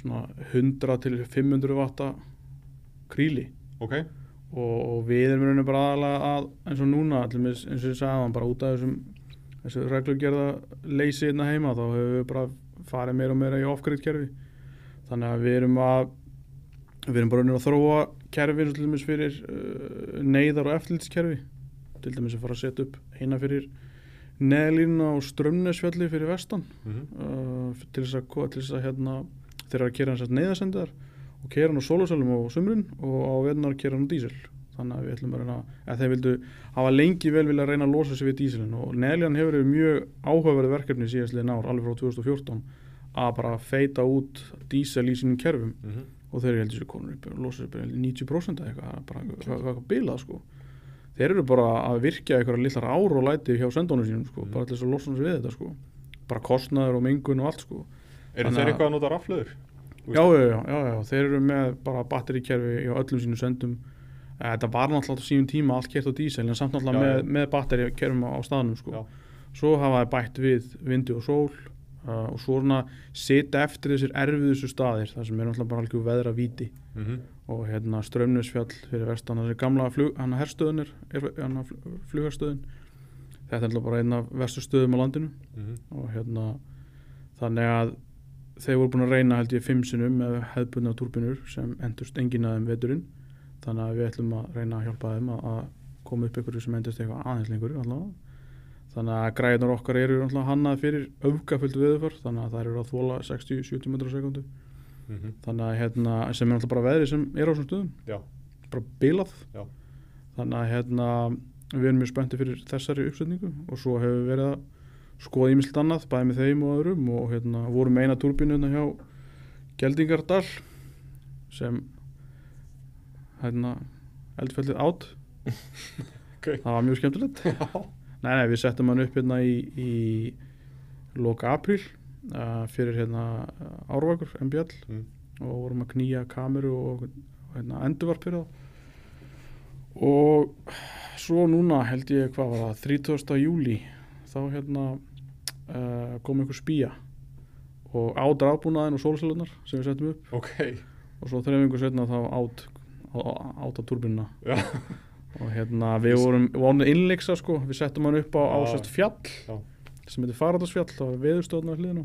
[SPEAKER 1] svona 100 til 500 vatta kríli.
[SPEAKER 2] Ok.
[SPEAKER 1] Og, og við erum rauninu bara aðalega að eins og núna, eins og ég sagði bara út af þessum þessu reglugjörða leysi hérna heima þá hefur við bara farið meira og meira í off-grid kerfi. Þannig að við erum að við erum bara rauninu að þróa kerfi fyrir uh, neyðar og eftirlitskerfi til dæmis að fara að setja upp eina fyrir neðlína og strömnesfjalli fyrir vestan
[SPEAKER 2] mm -hmm.
[SPEAKER 1] uh, til þess að, til þess að hérna, þeirra að kera hans neyðasendaðar og kera hann á sólusælum á sumrun og á veðnar kera hann á dísil þannig að við ætlum að reyna að þeir vildu hafa lengi vel vilja að reyna að losa sig við dísilin og Neljan hefur verið mjög áhugaverði verkefni síðastlega nár alveg frá 2014 að bara feita út dísel í sínum kerfum
[SPEAKER 2] mm -hmm.
[SPEAKER 1] og þeir eru heldur sér konur losa upp 90% eða eitthvað, bara eitthvað bilað sko þeir eru bara að virkja eitthvað lillar ár og læti hjá sendónu sínum sko,
[SPEAKER 2] Mm.
[SPEAKER 1] bara til þess að losa hans við þetta sko bara kostnaður og mengun og allt sko
[SPEAKER 2] Eru þeir
[SPEAKER 1] að-
[SPEAKER 2] eitthvað að nota raflöður?
[SPEAKER 1] Já, já, já, já, þeir eru með bara batterikerfi í öllum sínum sendum Eh, þetta var náttúrulega á síðan tíma allt kert á dísel en samt náttúrulega með, með batterikerfum á, á staðnum sko.
[SPEAKER 2] Já.
[SPEAKER 1] svo hafa þeir bætt við vindi og sól uh, og svo svona sita eftir þessir erfiðustu staðir þar sem er náttúrulega bara algjör veðra víti
[SPEAKER 2] Mm -hmm.
[SPEAKER 1] Og hérna strömnisfjall fyrir vestan þessi gamla flug, hann herstöðun er, er hann flugarstöðun þetta er náttúrulega bara einn af verstu stöðum á landinu. Og hérna þannig að þeir voru búin að reyna held ég fimm sinnum með hefðbundna turbinur sem endurst enginn að þeim veturinn. Þannig að við ætlum að reyna að hjálpa þeim að, að koma upp ykkur sem endurst eitthvað aðeins lengur allavega. þannig að græðunar okkar eru allavega hannað fyrir öfgaföldu viðför þannig að það eru að þóla 60-70 metrar á sekundu
[SPEAKER 2] Mhm.
[SPEAKER 1] þannig að hérna, sem er alltaf bara veðri sem er á þessum stöðum
[SPEAKER 2] Já.
[SPEAKER 1] bara bilað
[SPEAKER 2] Já.
[SPEAKER 1] þannig að hérna, við erum mjög spenntið fyrir þessari uppsetningu og svo hefur við verið að skoða ímislegt annað, bæði með þeim og öðrum og hérna, vorum eina turbínu hérna hjá Geldingardal sem hérna eldfellið átt [LAUGHS]
[SPEAKER 2] Ok.
[SPEAKER 1] það var mjög skemmtilegt nei, nei, við settum hann upp hérna í, í loka apríl uh, fyrir hérna árvakur, MBL
[SPEAKER 2] Mm.
[SPEAKER 1] og vorum að knýja kameru og hérna, endurvarp fyrir það og svo núna held ég hvað var það 30. júli þá hérna uh, kom einhver spía og át rafbúnaðin og sólsölunar sem við settum upp
[SPEAKER 2] Ok.
[SPEAKER 1] og svo þreif einhver setna þá át át á turbinuna
[SPEAKER 2] Já.
[SPEAKER 1] og hérna við vorum, vorum innleiksa sko, við settum hann upp á, á
[SPEAKER 2] Já.
[SPEAKER 1] sérst fjall
[SPEAKER 2] Já.
[SPEAKER 1] Sem heitir Faradalsfjall, það var veðurstofna hliðinu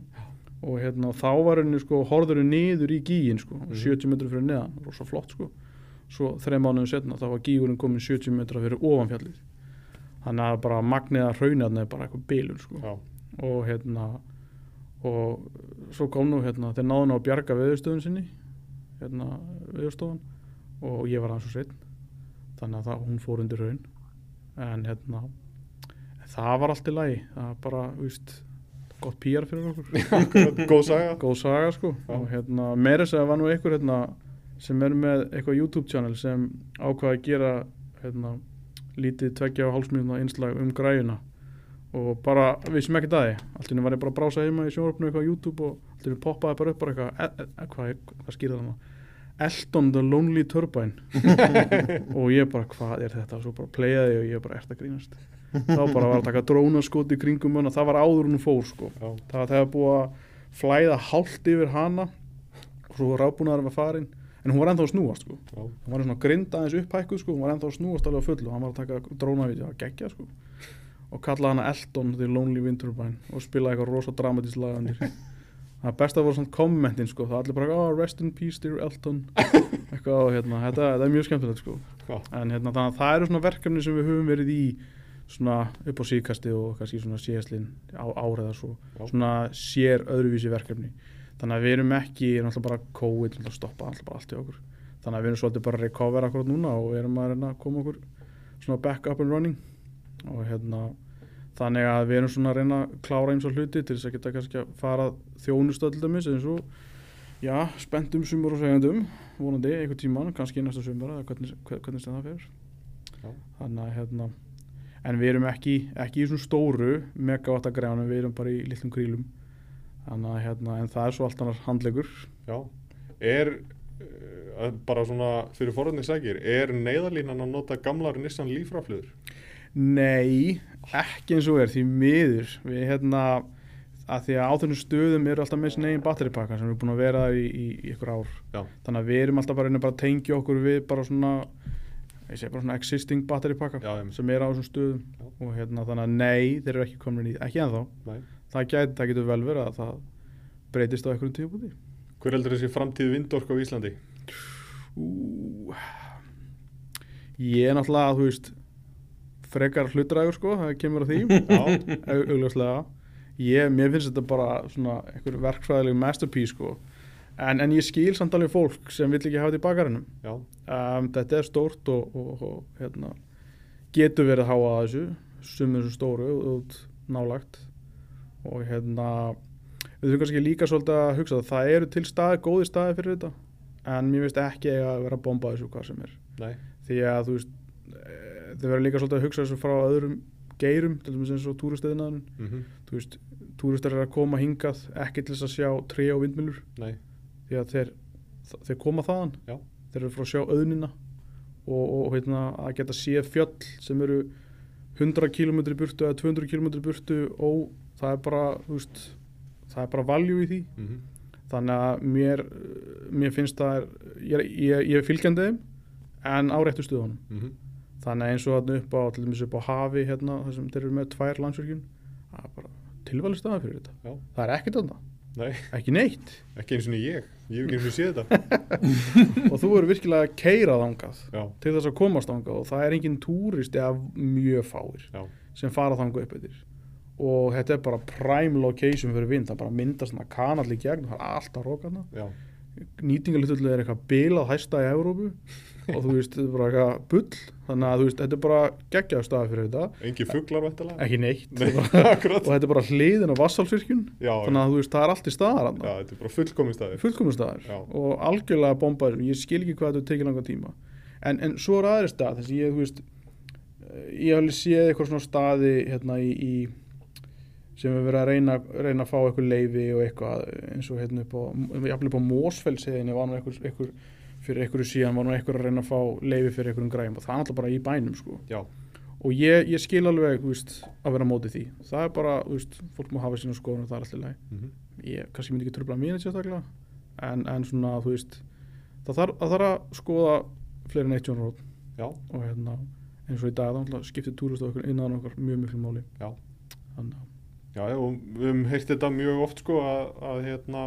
[SPEAKER 1] og hérna þá var henni sko horðurinn niður í gíin sko,
[SPEAKER 2] Mhm.
[SPEAKER 1] 70 metrar fyrir neðan, rosa flott sko. Svo þreim mánuðum setna þá var gígurinn komin 70 metrar fyrir ofan fjallið. Þannig að bara magniða hraunarni er bara eitthvað bilur sko.
[SPEAKER 2] Já.
[SPEAKER 1] og hérna og svo kom nú hérna þeir náðu nú að bjarga veðurstöðun sinni hérna veðurstofan. Og ég var aðeins og sveinn þannig að það, hún fór undir raun en hérna það var allt í lagi. Það var bara, víst gott PR fyrir okkur. [LAUGHS]
[SPEAKER 2] Góð saga.
[SPEAKER 1] góð saga sko. Og hérna meira þess að var nú einhver hérna sem er með eitthvað YouTube channel sem ákvaði að gera hérna lítið tveggja og hálfsmínuna einslag um græjuna. Og bara við sem ekkert að því. Allt í henni var ég bara að brása heima í sjónvarpinu eitthvað á YouTube og allt í henni poppaði bara upp bara eitthvað e, e, e, hvað, skýrði það Elton the Lonely Turbine. [LAUGHS] Og ég bara hvað er þetta? Og svo bara playaði og ég bara ert að grínast? Þá bara var að taka drónaskot í kringum hana. Það var áður hún fór sko.
[SPEAKER 2] Já.
[SPEAKER 1] það var þegar búið að flæða hálft yfir hana. Og svo rábúnaður var farin en hún var ennþá að snúast sko.
[SPEAKER 2] Já.
[SPEAKER 1] hún var svona grind aðeins upphækkuð sko. Hún var ennþá að snúast alveg á fullu. Og hann var að taka drónavídeó að gegja sko. Og kallaði hana Elton the Lonely Wind Turbine og spilaði eitthvað rosa dramatísk lag undir [LAUGHS] það besta voru svona kommentin sko. Það allir bara oh, rest in peace dear Elton. [LAUGHS] Eitthvað og hérna þetta, þetta er mjög skemmtilegt sko.
[SPEAKER 2] Já.
[SPEAKER 1] en hérna þannig að það eru svona verkefni sem við höfum verið í svona upp á síðkasti og kannski svona síðastlinn á áriða svo.
[SPEAKER 2] Já.
[SPEAKER 1] svona sér öðruvísi verkefni. Þannig að við erum ekki, erum alltaf bara COVID alltaf stoppa alltaf bara allt í okkur. Þannig að við erum svolítið bara að recover akkurat núna og við erum að reyna að koma okkur svona back up and running. Og hérna þannig að við erum svona að reyna að klára eins og hluti til þess að geta kannski að fara þjónustöldumis eins og já, spenntum sumur og segjandum vonandi einhver tíman, kannski næsta sumur eða hvernig, hvernig sem það fer
[SPEAKER 2] Já.
[SPEAKER 1] þannig að hérna en við erum ekki, ekki í svona stóru megawattagræðanum, við erum bara í litlum grílum þannig að hérna en það er svo allt annar handlegur
[SPEAKER 2] Já. Er uh, bara svona fyrir forðinni sækir, er neyðalínan að nota gamlar Nissan lífraflöður?
[SPEAKER 1] Nei, ekki eins og er því miður við hérna að því að á þennum stöðum eru alltaf með sinni eigin batteripakka sem við erum búin að vera í, í, í ykkur ár
[SPEAKER 2] Já.
[SPEAKER 1] þannig að við erum alltaf bara að bara að tengja okkur við bara svona bara svona existing batteripakka sem er á þessum stöðum
[SPEAKER 2] Já.
[SPEAKER 1] og hérna þannig að nei, þeir eru ekki komin í ekki ennþá,
[SPEAKER 2] Nei.
[SPEAKER 1] það, gæti, það getur vel verið að það breytist á einhverjum tíupúti
[SPEAKER 2] Hver heldur þessi framtíð vindorku á Íslandi?
[SPEAKER 1] Ú, ég er náttúrulega, þú veist frekar hlutræður sko, það kemur að því. [LAUGHS]
[SPEAKER 2] Já.
[SPEAKER 1] au- augljóslega. Ég, mér finnst þetta bara svona einhver verkfræðileg masterpiece sko. En, en ég skil samt alveg fólk sem vill ekki hafa þetta í bakarinnum um, þetta er stórt og, og, og hérna, getur verið háa að þessu sumir þessu stóru út nálagt og hérna við þurfum kannski líka svolítið að hugsa það það eru til staði, góði staði fyrir þetta. En mér finnst ekki að vera að bomba þessu hvað sem er.
[SPEAKER 2] Nei.
[SPEAKER 1] því að þú veist þau verður líka svolítið að hugsa þessu frá öðrum geirum, til dæmis eins og túristeðinaðun
[SPEAKER 2] mm -hmm.
[SPEAKER 1] þú veist, túristar er að koma hingað ekki til þess að sjá tré og vindmjölur
[SPEAKER 2] Nei.
[SPEAKER 1] því að þeir, þeir koma þaðan
[SPEAKER 2] Já.
[SPEAKER 1] þeir eru frá að sjá auðnina og, og heitna, að geta séð fjöll sem eru 100 km burtu eða 200 km burtu og það er bara veist, það er bara valjú í því
[SPEAKER 2] Mm -hmm.
[SPEAKER 1] þannig að mér, mér finnst það er, ég, ég, ég er fylgjandi en á réttu stuðunum
[SPEAKER 2] Mm -hmm.
[SPEAKER 1] Þannig að eins og þarna upp á, upp á hafi hérna, þar sem þeir eru með tvær landsvirkjun það er bara tilvæli staða fyrir þetta.
[SPEAKER 2] Já.
[SPEAKER 1] það er ekkert þarna,
[SPEAKER 2] Nei,
[SPEAKER 1] ekki neitt.
[SPEAKER 2] Ekki eins og ég. Ég hef ekki eins og séð þetta. [LAUGHS]
[SPEAKER 1] Og þú eru virkilega að keira þangað
[SPEAKER 2] Já,
[SPEAKER 1] til þess að komast þangað og það er engin túrist eða mjög fáir
[SPEAKER 2] já,
[SPEAKER 1] sem fara þangað upp yfir og þetta er bara prime location fyrir vind. Það bara myndast svona kanall í gegn það er alltaf rókana
[SPEAKER 2] já.
[SPEAKER 1] Nýtingalutullu er eitthvað bilað hæsta í Evrópu og þú veist, þetta er bara eitthvað bull. Þannig að þú veist, þetta er bara geggjaðu staði fyrir þetta.
[SPEAKER 2] Engi fuglar vættalega
[SPEAKER 1] ekki neitt.
[SPEAKER 2] Nei, [LAUGHS]
[SPEAKER 1] og þetta er bara hliðin á vassalsvirkjun þannig að þú veist, það er allt í staðar
[SPEAKER 2] já, þetta er bara fullkomin staðir
[SPEAKER 1] fullkomum staðar
[SPEAKER 2] Já.
[SPEAKER 1] og algjörlega bombaður. Ég skil ekki hvað þetta tekið langa tíma. En, en svo er aðri stað þess að ég, þú veist eh, ég alveg séð eitthvað svona staði hérna í, í sem við verið að reyna, reyna að fá eitthvað leifi og eitthvað eins og hérna upp á fyrir einhverju síðan var nú eitthvað að reyna að fá leifi fyrir einhverjum græm og það er alltaf bara í bænum sko.
[SPEAKER 2] Já,
[SPEAKER 1] og ég, ég skil alveg veist, að vera á móti því. Það er bara, veist, fólk má hafa sína skoðun og það er alltaf leið
[SPEAKER 2] mm
[SPEAKER 1] ég kannski myndi ekki tröfla sérstaklega en, en svona veist það þarf, það þarf að skoða fleiri en eitt sjónarhótt
[SPEAKER 2] já,
[SPEAKER 1] og hérna eins og í dag þá skiptir túrist á okkur innan okkar mjög miklu máli.
[SPEAKER 2] Já.
[SPEAKER 1] þannig að
[SPEAKER 2] já, og við höfum heyrt þetta mjög oft sko að, að hérna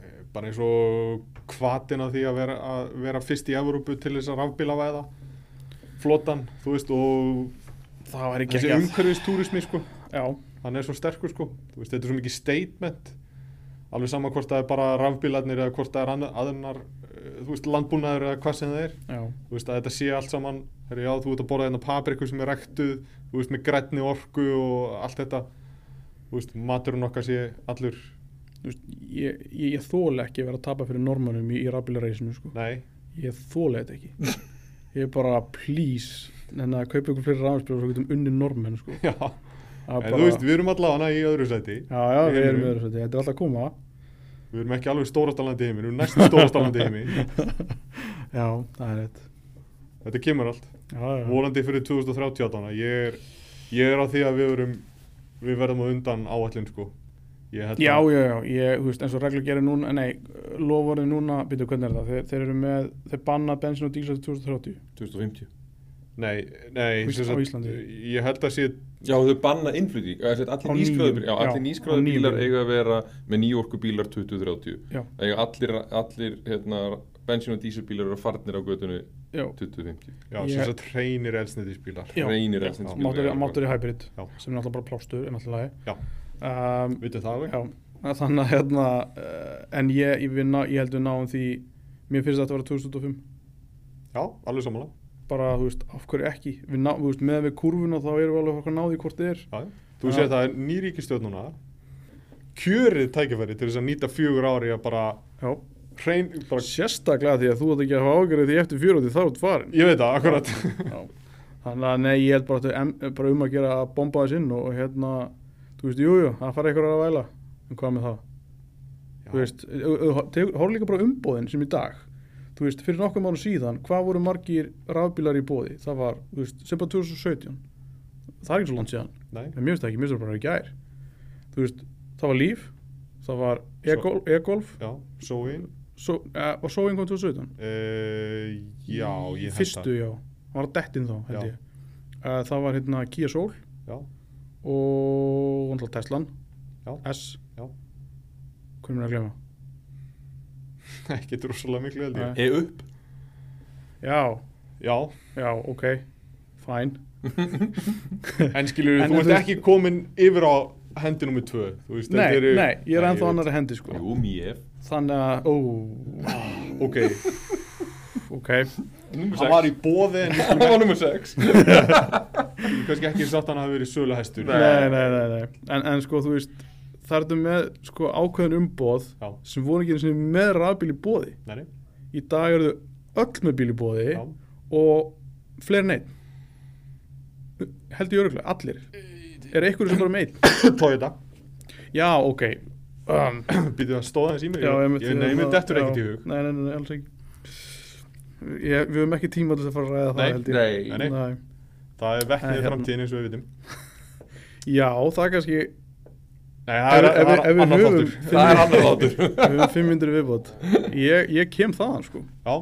[SPEAKER 2] eh, bara eins og hvatin að því að vera, að vera fyrst í Evrópu til þess að rafbílavæða flotan, þú veist, og
[SPEAKER 1] það var
[SPEAKER 2] þessi
[SPEAKER 1] ekki
[SPEAKER 2] umhverfistúrismi sko.
[SPEAKER 1] Já,
[SPEAKER 2] hann er svo sterkur sko. Þú veist, þetta er svo mikið statement. Alveg sama hvort það er bara rafbílarnir eða hvort það er aðrar eh, þú veist, landbúnaður eða hvað sem það er.
[SPEAKER 1] Já,
[SPEAKER 2] þú veist, að þetta sé allt saman herri, já, þú ert að borða hérna papriku sem er rektuð þú veist, með grænni orku og allt þetta. Þú veist, maturinn okkar sé allur
[SPEAKER 1] veist ég, ég, ég þóla ekki að vera að tapa fyrir normanum í, í rafbílareisinu sko. ég þóla þetta ekki. Ég er bara please en að kaupa ykkur fyrir rafbílar svo getum unni normen sko.
[SPEAKER 2] já, en þú veist, við erum allavega í öðru sæti.
[SPEAKER 1] Já, já, við erum
[SPEAKER 2] erum-
[SPEAKER 1] með þessu þetta er alltaf að koma.
[SPEAKER 2] Við erum ekki alveg stórastalandi heimi, við erum næstum stórastalandi heimi [LAUGHS]
[SPEAKER 1] já, það er rétt.
[SPEAKER 2] Þetta kemur allt,
[SPEAKER 1] já, já.
[SPEAKER 2] vonandi fyrir 2038 ég er, ég er á því að við verum við verðum undan áallin sko
[SPEAKER 1] Já,
[SPEAKER 2] að
[SPEAKER 1] já, já, ég, þú veist, eins og reglur gerir núna, nei, lofurinn núna, byrju, hvernig er það? Þeir, þeir eru með, þeir banna bensin og dísel til 2030.
[SPEAKER 3] 2050
[SPEAKER 2] nei, nei, sagt,
[SPEAKER 1] Íslandi.
[SPEAKER 2] ég held að sé
[SPEAKER 3] Já, þau banna innflutning Allir nýskráðu
[SPEAKER 1] nýjum,
[SPEAKER 3] bílar, já,
[SPEAKER 1] já,
[SPEAKER 3] allir
[SPEAKER 1] á
[SPEAKER 3] nýskráðu
[SPEAKER 1] nýjum
[SPEAKER 3] bílar
[SPEAKER 1] bílum.
[SPEAKER 3] eiga að vera með nýjorku bílar 2030
[SPEAKER 1] Já.
[SPEAKER 3] Eiga allir, allir hérna, bensín og dísilbílar eru farnir á götunni
[SPEAKER 1] Já,
[SPEAKER 3] 2050
[SPEAKER 2] já, sem sagt hreinir eldsneitisbílar
[SPEAKER 1] Já.
[SPEAKER 3] Reynir
[SPEAKER 2] Já.
[SPEAKER 3] eldsneytisbílar
[SPEAKER 1] máttur,
[SPEAKER 3] að
[SPEAKER 1] í hybrid,
[SPEAKER 2] Já.
[SPEAKER 1] sem er náttúrulega bara plástur, er náttúrulega.
[SPEAKER 2] Já.
[SPEAKER 1] Um,
[SPEAKER 2] Vitið það
[SPEAKER 1] já, þannig að hérna, uh, en ég, ég, ná, ég held við náum því, mér finnst þetta að vera 2025.
[SPEAKER 2] Já, alveg samanlega.
[SPEAKER 1] Bara, þú veist, af hverju ekki? Við ná, veist, með við kurvuna þá erum við alveg okkur náði hvort þið er.
[SPEAKER 2] Já, já. Þú
[SPEAKER 1] Já.
[SPEAKER 2] séð það er ný ríkistjórn núna. Kjörið tækifæri til þess að nýta fjögur ári að bara
[SPEAKER 1] Já,
[SPEAKER 2] hrein, bara,
[SPEAKER 1] sérstaklega því að þú ætti ekki að hafa ágjörði því eftir fjóru því þá er út farin.
[SPEAKER 2] ég veit það, akkurat.
[SPEAKER 1] Já. Þannig að nei, ég held bara, em- bara um að gera að bomba þess inn og hérna, þú veist, jújú, jú, það fara einhverjar að væla, en hvað með það? Þú veist, hóru líka bara umbóðin sem í dag, þú veist, fyrir nokkuð mánu síðan, hvað voru margir rafbílar í bóði? Það var, þú veist, sem bara 2017, það er ekki svo langt síðan,
[SPEAKER 2] Nei,
[SPEAKER 1] en það ekki, finnst það bara í gær. Þú veist, það var líf, það var e-golf,
[SPEAKER 2] já, Sóin.
[SPEAKER 1] svo, uh, og svo einhvern 2017.
[SPEAKER 2] Uh, já, ég held
[SPEAKER 1] Fyrstu,
[SPEAKER 2] það.
[SPEAKER 1] já, var dettinn þá, held
[SPEAKER 2] Já.
[SPEAKER 1] ég. Uh, það var hérna Kia Soul,
[SPEAKER 2] Já,
[SPEAKER 1] og náttúrulega Teslan.
[SPEAKER 2] Já.
[SPEAKER 1] S.
[SPEAKER 2] Já.
[SPEAKER 1] hvernig er að glemma [LAUGHS]
[SPEAKER 2] ekki drossalega miklu held ég.
[SPEAKER 1] Nei.
[SPEAKER 3] E upp?
[SPEAKER 1] Já,
[SPEAKER 2] Já,
[SPEAKER 1] já, ok. Fine. [LAUGHS]
[SPEAKER 2] En skilur [LAUGHS]
[SPEAKER 1] En
[SPEAKER 2] þú ert ekki komin yfir á hendi nummið tvö. Þú veist,
[SPEAKER 1] nei,
[SPEAKER 2] þetta eru-
[SPEAKER 1] nei, ég er ennþá
[SPEAKER 2] veit.
[SPEAKER 1] annari hendi sko.
[SPEAKER 3] Jú, mér.
[SPEAKER 1] Þannig að, ó,
[SPEAKER 2] Ok,
[SPEAKER 1] ok.
[SPEAKER 2] Hann var í bóði
[SPEAKER 3] Það var nummer 6
[SPEAKER 2] skulum kannski ekki satt hann að hafa verið söluhestur.
[SPEAKER 1] nei, nei, nei, nei. En, en sko, þú veist það er þetta með sko ákveðin umboð
[SPEAKER 2] Já,
[SPEAKER 1] sem voru ekki með rafbíl í bóði
[SPEAKER 2] nei, nei,
[SPEAKER 1] í dag eru þau öll með bíl í bóði
[SPEAKER 2] já.
[SPEAKER 1] og fleiri en einn. Held ég öruglega, allir. Er einhverju sem bara með einn? [COUGHS]
[SPEAKER 2] Toyota,
[SPEAKER 1] já, ok. Um,
[SPEAKER 2] býtið að stóða þess í mig.
[SPEAKER 1] Já,
[SPEAKER 2] ég, ég, Nei, mér dettur ekkert í hug.
[SPEAKER 1] Nei, nei, nei, alls ekki. Ég, við höfum ekki tíma til þess að fara að ræða
[SPEAKER 2] Nei,
[SPEAKER 1] það held ég.
[SPEAKER 3] Nei,
[SPEAKER 2] Nei, nei.
[SPEAKER 1] Nei.
[SPEAKER 2] Það er vetnið
[SPEAKER 1] Nei,
[SPEAKER 2] í
[SPEAKER 1] hérna.
[SPEAKER 2] framtíðin eins og við vitum.
[SPEAKER 1] Já, það er kannski
[SPEAKER 2] Nei,
[SPEAKER 1] Ef við- ef við- ef við
[SPEAKER 2] annar þáttur.
[SPEAKER 3] það er annar þáttur. [LAUGHS]
[SPEAKER 1] við höfum fimm myndir viðbót. Ég, ég kem þaðan sko.
[SPEAKER 2] Já,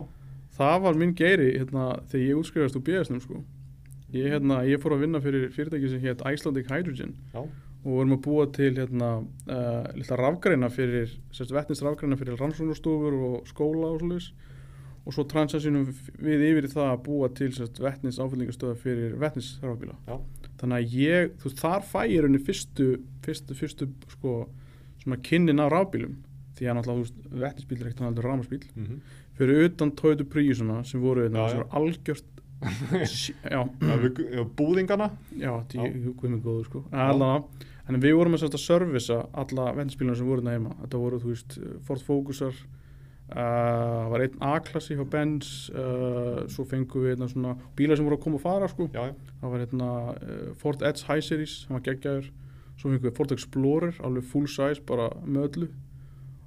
[SPEAKER 1] það var minn geiri hérna, þegar ég útskrifast úr BS-num sko. ég, hérna, ég fór að vinna fyrir fyrirtæki sem hétt Icelandic Hydrogen
[SPEAKER 2] já,
[SPEAKER 1] og vorum að búa til hérna, uh, rafgreina fyrir sérst, vettnins rafgreina fyrir rannsóknarstofur og skóla og svolítið og svo transaksjónum við yfir það að búa til vettnins áfyllingastöða fyrir vettnins
[SPEAKER 2] já,
[SPEAKER 1] þannig að ég, þú veist, þar fæ ég rauninni fyrstu, fyrstu, fyrstu sko, svona kynnin af rafbílum. Því að náttúrulega, þú veist, vettnisbíl er ekkert annað rámasbíl
[SPEAKER 2] mhm.
[SPEAKER 1] fyrir utan Toyota Priusuna sem voru þetta
[SPEAKER 2] já.
[SPEAKER 1] sem voru algjört [LAUGHS] já,
[SPEAKER 2] já, við, búðingana?
[SPEAKER 1] Já, þetta
[SPEAKER 2] Já.
[SPEAKER 1] er mig góður sko. Allavega, en við vorum að sérst að servisa alla vendinspíluna sem voru þetta heima. Þetta voru, þú veist, Ford Focusar uh, var einn A-klassi hjá Benz uh, svo fengum við hérna svona bílar sem voru að koma og fara sko. Það var hérna uh, Ford Edge High Series hann var geggjaður. Svo fengum við Ford Explorer alveg full size bara með öllu.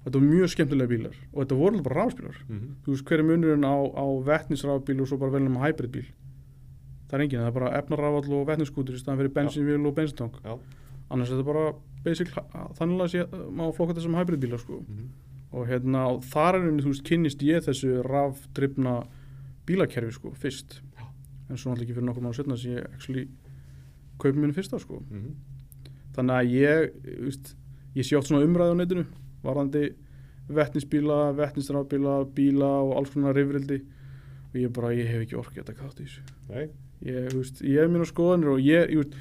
[SPEAKER 1] Þetta voru mjög skemmtilega bílar og þetta voru bara rafspílar
[SPEAKER 2] mhm,
[SPEAKER 1] þú veist hver er munurinn á, á vettnisrafbíl og svo bara veljum að hybridbíl? Það er enginn, það er bara efnarafall og vettniskútur í staðan fyrir bensínvíl og bensintang annars er þetta bara basic þannig að má flokka þetta sem hybridbílar sko.
[SPEAKER 2] mhm,
[SPEAKER 1] og hérna og þar er henni, þú veist, kynnist ég þessu rafdrifna bílakerfi sko, fyrst.
[SPEAKER 2] Já.
[SPEAKER 1] en svo náttúrulega ekki fyrir nokkur mánu setna sem ég actually kaupi minni fyrsta sko.
[SPEAKER 2] mhm,
[SPEAKER 1] þannig að ég veist, ég sé oft svona umræði á netinu varðandi vettnisbíla vettnisrafbíla, bíla og alls konar rifrildi. Og ég bara, ég hef ekki orkið að taka þátt í þessu. Ég, veist, ég hef mínu skoðanir og ég, ég,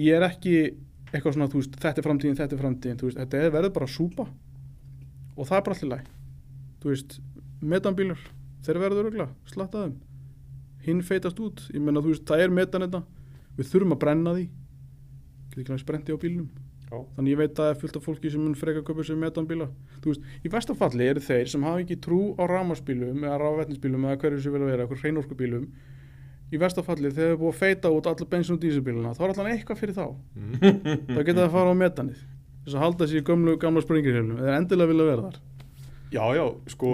[SPEAKER 1] ég er ekki eitthvað svona, veist, þetta er framtíðin, þetta er framtíðin þetta er verður bara súpa og það er bara allir læg þú veist, metanbílar þeir verður öruglega, slatta þeim hinn feitast út, ég menna þú veist, það er metan þetta, við þurfum að brenna því. Getur ekki náttúrulega brendi á bílnum.
[SPEAKER 2] Já,
[SPEAKER 1] þannig ég veit að það er fullt af fólki sem mun freka að kaupa sér metanbíla. Þú veist, í vestafalli eru þeir sem hafa ekki trú á rámasbílum eða rávetnisbílum eða hverju sem vilja vera, eitthvað hreinorkubílum. Í vestafalli þegar er búið að feita út alla bensin og dísilbíluna, þá er allan eitthvað fyrir þá. [LAUGHS] Þá geta það að fara á metanið þess að halda sér í gömlu, gamla springirhjölum eða endilega vilja vera þar.
[SPEAKER 2] Já, já, sko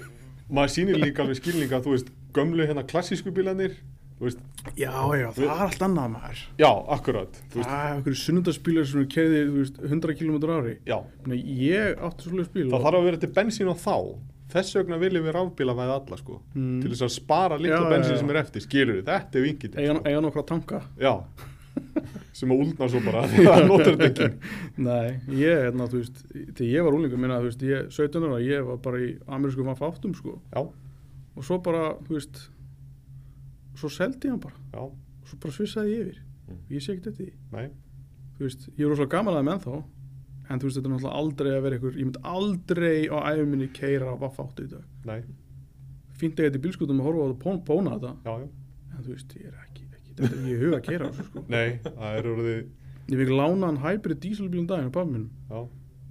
[SPEAKER 2] [LAUGHS] maður sýnir líka alveg skilninga, þú veist gömlu hérna klassísku bílanir veist,
[SPEAKER 1] já, já, það er allt annað maður.
[SPEAKER 2] Já, akkurat
[SPEAKER 1] það er einhverju sunnundarsbílar sem eru keðið, þú veist, 100 km ári.
[SPEAKER 2] Já,
[SPEAKER 1] Nei, ég átti svolítið spíl
[SPEAKER 2] það þarf að vera til bensín á þá. Þess vegna viljum við rafbíla væði alla sko
[SPEAKER 1] Mm.
[SPEAKER 2] til þess að spara litla bensín sem er eftir, skilur við, þetta er vingið
[SPEAKER 1] eiga, eiga nokkra tanka.
[SPEAKER 2] Já [LAUGHS] sem að úldna svo bara [LAUGHS] því að notar þetta ekki. [LAUGHS]
[SPEAKER 1] Nei, ég, hérna, þú veist, þegar ég var úlingur minna, þú veist, ég, 17 ára, ég var bara í amerísku maður fáttum, sko,
[SPEAKER 2] já,
[SPEAKER 1] og svo bara, þú veist, svo seldi ég hann bara,
[SPEAKER 2] já,
[SPEAKER 1] og svo bara svissaði ég yfir,
[SPEAKER 3] Mm.
[SPEAKER 1] ég sé ekki þetta
[SPEAKER 2] nei.
[SPEAKER 1] Þú veist, ég er rosalega gaman að þeim ennþá, en þú veist, þetta er náttúrulega aldrei að vera ykkur, ég myndi aldrei á æfuminni keira á vaffáttu í dag,
[SPEAKER 2] nei,
[SPEAKER 1] fínt að þetta í bílskutum að horfa á þetta. Og pón- þetta, ég er ekki, er ég huga að þessu, sko,
[SPEAKER 2] nei það er orðið,
[SPEAKER 1] ég fikk lána hann hybrid dísilbílum daginn á pabbi minn,
[SPEAKER 2] já,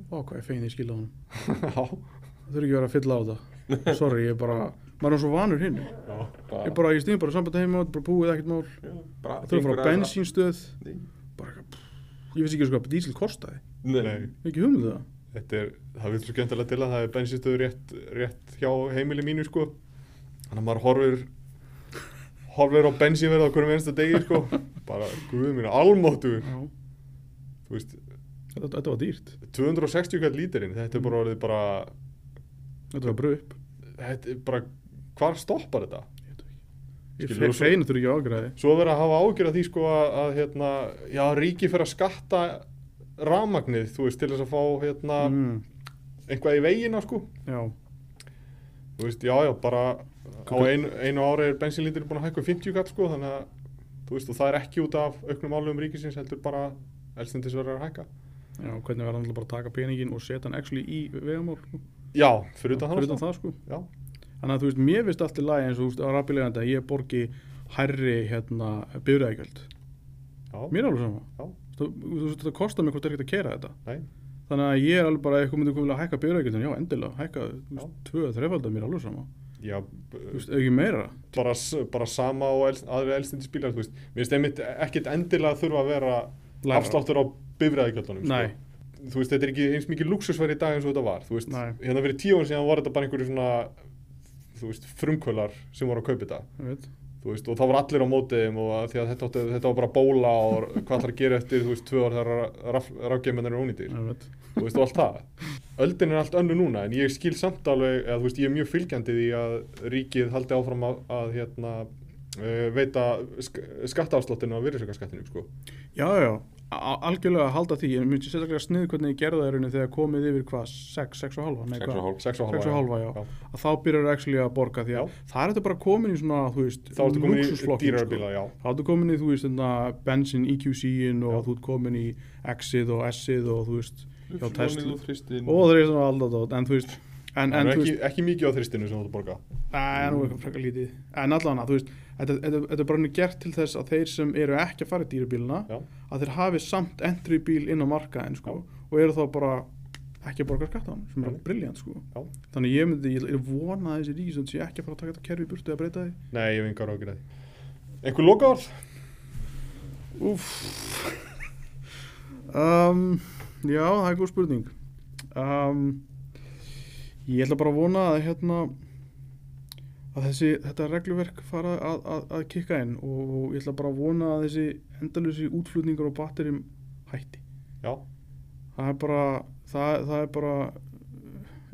[SPEAKER 1] vá hvað ég fegin því skilja hann, [LAUGHS]
[SPEAKER 2] já,
[SPEAKER 1] það þurfi ekki að vera að fylla á þetta, sorry, ég er bara, maður er svo vanur hinn,
[SPEAKER 2] já,
[SPEAKER 1] ég bara, ég stýði bara samband heima bara búið ekkert mál, það þurfa að fara á bensínstöð. Bara ég vissi ekki sko að dísil kostaði.
[SPEAKER 3] Nei.
[SPEAKER 1] ekki hugmyndu það.
[SPEAKER 2] Þetta er, það vil svo skemmtilega til að það er bensinstöður rétt, rétt hjá heimili mínu sko. Þannig að maður horfir horfir á bensínverð á hverjum einsta degi sko. Bara, guð mínu, almáttu þú veist,
[SPEAKER 1] þetta, þetta var dýrt.
[SPEAKER 2] 260 kall lítirinn þetta er bara orðið bara
[SPEAKER 1] þetta var bröð upp.
[SPEAKER 2] Þetta er bara, hvar stoppar þetta?
[SPEAKER 1] ég veit það ekki. Ég
[SPEAKER 2] Skilur,
[SPEAKER 1] fe-
[SPEAKER 2] og svo-
[SPEAKER 1] feinu þurfi ekki ágræði.
[SPEAKER 2] Svo er verið að hafa ágjör af því sko að, að hérna, já, ríki fyrir að skatta rafmagnið, þú veist, til þess að fá hérna,
[SPEAKER 1] mm,
[SPEAKER 2] eitthvað í vegina sko.
[SPEAKER 1] Já,
[SPEAKER 2] þú veist, já, já, bara á einu, einu ári er bensínlítur búin að hækka um 50 kall sko, þannig að, þú veist, og það er ekki út af auknum álugum ríkisins, heldur bara elstendis verður að hækka.
[SPEAKER 1] já, hvernig verða hann bara að taka peningin og setja hann actually í vegamál sko.
[SPEAKER 2] Já, fyrir utan
[SPEAKER 1] fyrir
[SPEAKER 2] það,
[SPEAKER 1] utan það sko.
[SPEAKER 2] Já,
[SPEAKER 1] þannig að þú veist, mér finnst allt í lagi eins og þú veist, á rafbílegandi að ég borgi hærri hérna byrjaðegjöld mér er alveg sama.
[SPEAKER 2] Já.
[SPEAKER 1] þú, þú veist, þetta kostar mig hvort er ekkert að kera þetta.
[SPEAKER 2] Nei,
[SPEAKER 1] þannig að ég er alveg bara eitthvað myndi komið að hækka byrðaugjöldin, já endilega, hækka þú
[SPEAKER 2] Já.
[SPEAKER 1] veist, tvö, þrefaldar mér alveg sama
[SPEAKER 2] Já,
[SPEAKER 1] veist, ekki meira
[SPEAKER 2] bara, bara sama og elst, aðri elstindi spílar, þú veist, mér finnst einmitt ekkit endilega þurfa að vera
[SPEAKER 1] Lægra.
[SPEAKER 2] afsláttur á bifræðigjöldunum,
[SPEAKER 1] Nei.
[SPEAKER 2] Þú veist, þetta er ekki eins mikið luxusverð í dag eins og þetta var, þú veist,
[SPEAKER 1] Nei.
[SPEAKER 2] hérna fyrir tíu án síðan var þetta bara einhverju svona, þú veist, frumkvölar sem voru að kaupa þetta, veist, og þá var allir á móti þeim og að að þetta, átti, þetta var bara bóla og hvað ætlar að gera eftir, þú veist, tvö ár þegar rafgeimennir eru
[SPEAKER 1] veit.
[SPEAKER 2] þú veist, og allt það. Öldin er allt önnu núna, en ég skil samt alveg, eða þú veist, ég er mjög fylgjandi því að ríkið haldi áfram að, að hérna, uh, veita sk skattaafsláttinu á virðisaukaskattinum, sko.
[SPEAKER 1] já, já, algjörlega að halda því ég myndi sérstaklega snið hvernig ég gerði það í rauninni þegar komið yfir hvað, 6, 6 og halva nei,
[SPEAKER 3] 6
[SPEAKER 1] hvað?
[SPEAKER 3] og hálf
[SPEAKER 2] 6 og
[SPEAKER 1] 6 og halva, já.
[SPEAKER 2] Já.
[SPEAKER 1] að þá byrjar það að borga því að það er þetta bara komin í svona, veist
[SPEAKER 2] Þá ertu komin í dýrara
[SPEAKER 1] sko. þá ertu komin í, þú veist, bensin EQC-in og
[SPEAKER 2] Já.
[SPEAKER 1] þú ert komin í X-ið og S-ið og þú veist
[SPEAKER 3] og
[SPEAKER 1] það er svona alltaf en þú veist en,
[SPEAKER 2] En, ekki,
[SPEAKER 1] veist,
[SPEAKER 2] ekki mikið á þristinu sem þú ert að borga.
[SPEAKER 1] það er frekar lítið en allan þú veist, þetta, er bara gert til þess að þeir sem eru ekki að fara í dýrabíluna
[SPEAKER 2] Já.
[SPEAKER 1] að þeir hafi samt entry bíl inn á markaðin sko, og eru þá bara ekki að borga skattan sem er
[SPEAKER 2] Nei.
[SPEAKER 1] briljant sko.
[SPEAKER 2] Já.
[SPEAKER 1] þannig ég myndi, ég, ég vona að þessi ríkisönd sé ekki að fara að taka þetta kerfi burtu eða breyta því
[SPEAKER 2] Nei, ég hef engar ágjur að því. Einhver lokaðar? [LAUGHS]
[SPEAKER 1] um, já, það er góð spurning um, ég ætla bara að vona að hérna að þessi, þetta regluverk fara að, að, að kikka inn og, og ég ætla bara að vona að þessi endalusi útflutningar og batterim hætti
[SPEAKER 2] Já.
[SPEAKER 1] það er bara það, það er bara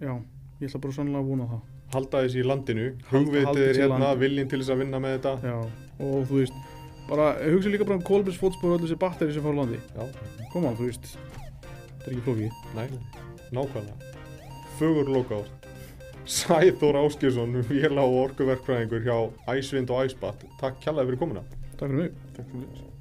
[SPEAKER 1] já, ég ætla bara sannlega að vona það
[SPEAKER 2] Halda þessi í landinu. Hugvitið er hérna, viljinn til þess að vinna með þetta.
[SPEAKER 1] já, og þú veist bara, hugsa líka bara um kolbins fótspor og öll þessi batteri sem fara á landi
[SPEAKER 2] Já.
[SPEAKER 1] koma, þú veist, þetta er ekki flókið
[SPEAKER 2] Nei, nákvæmlega. Fögur lokaðar. Sæþór Áskjörsson, vélag og orkuverkfræðingur hjá Æsvind og Æsbat. Takk kjallaði fyrir komuna.
[SPEAKER 1] takk fyrir mig
[SPEAKER 3] Takk fyrir mig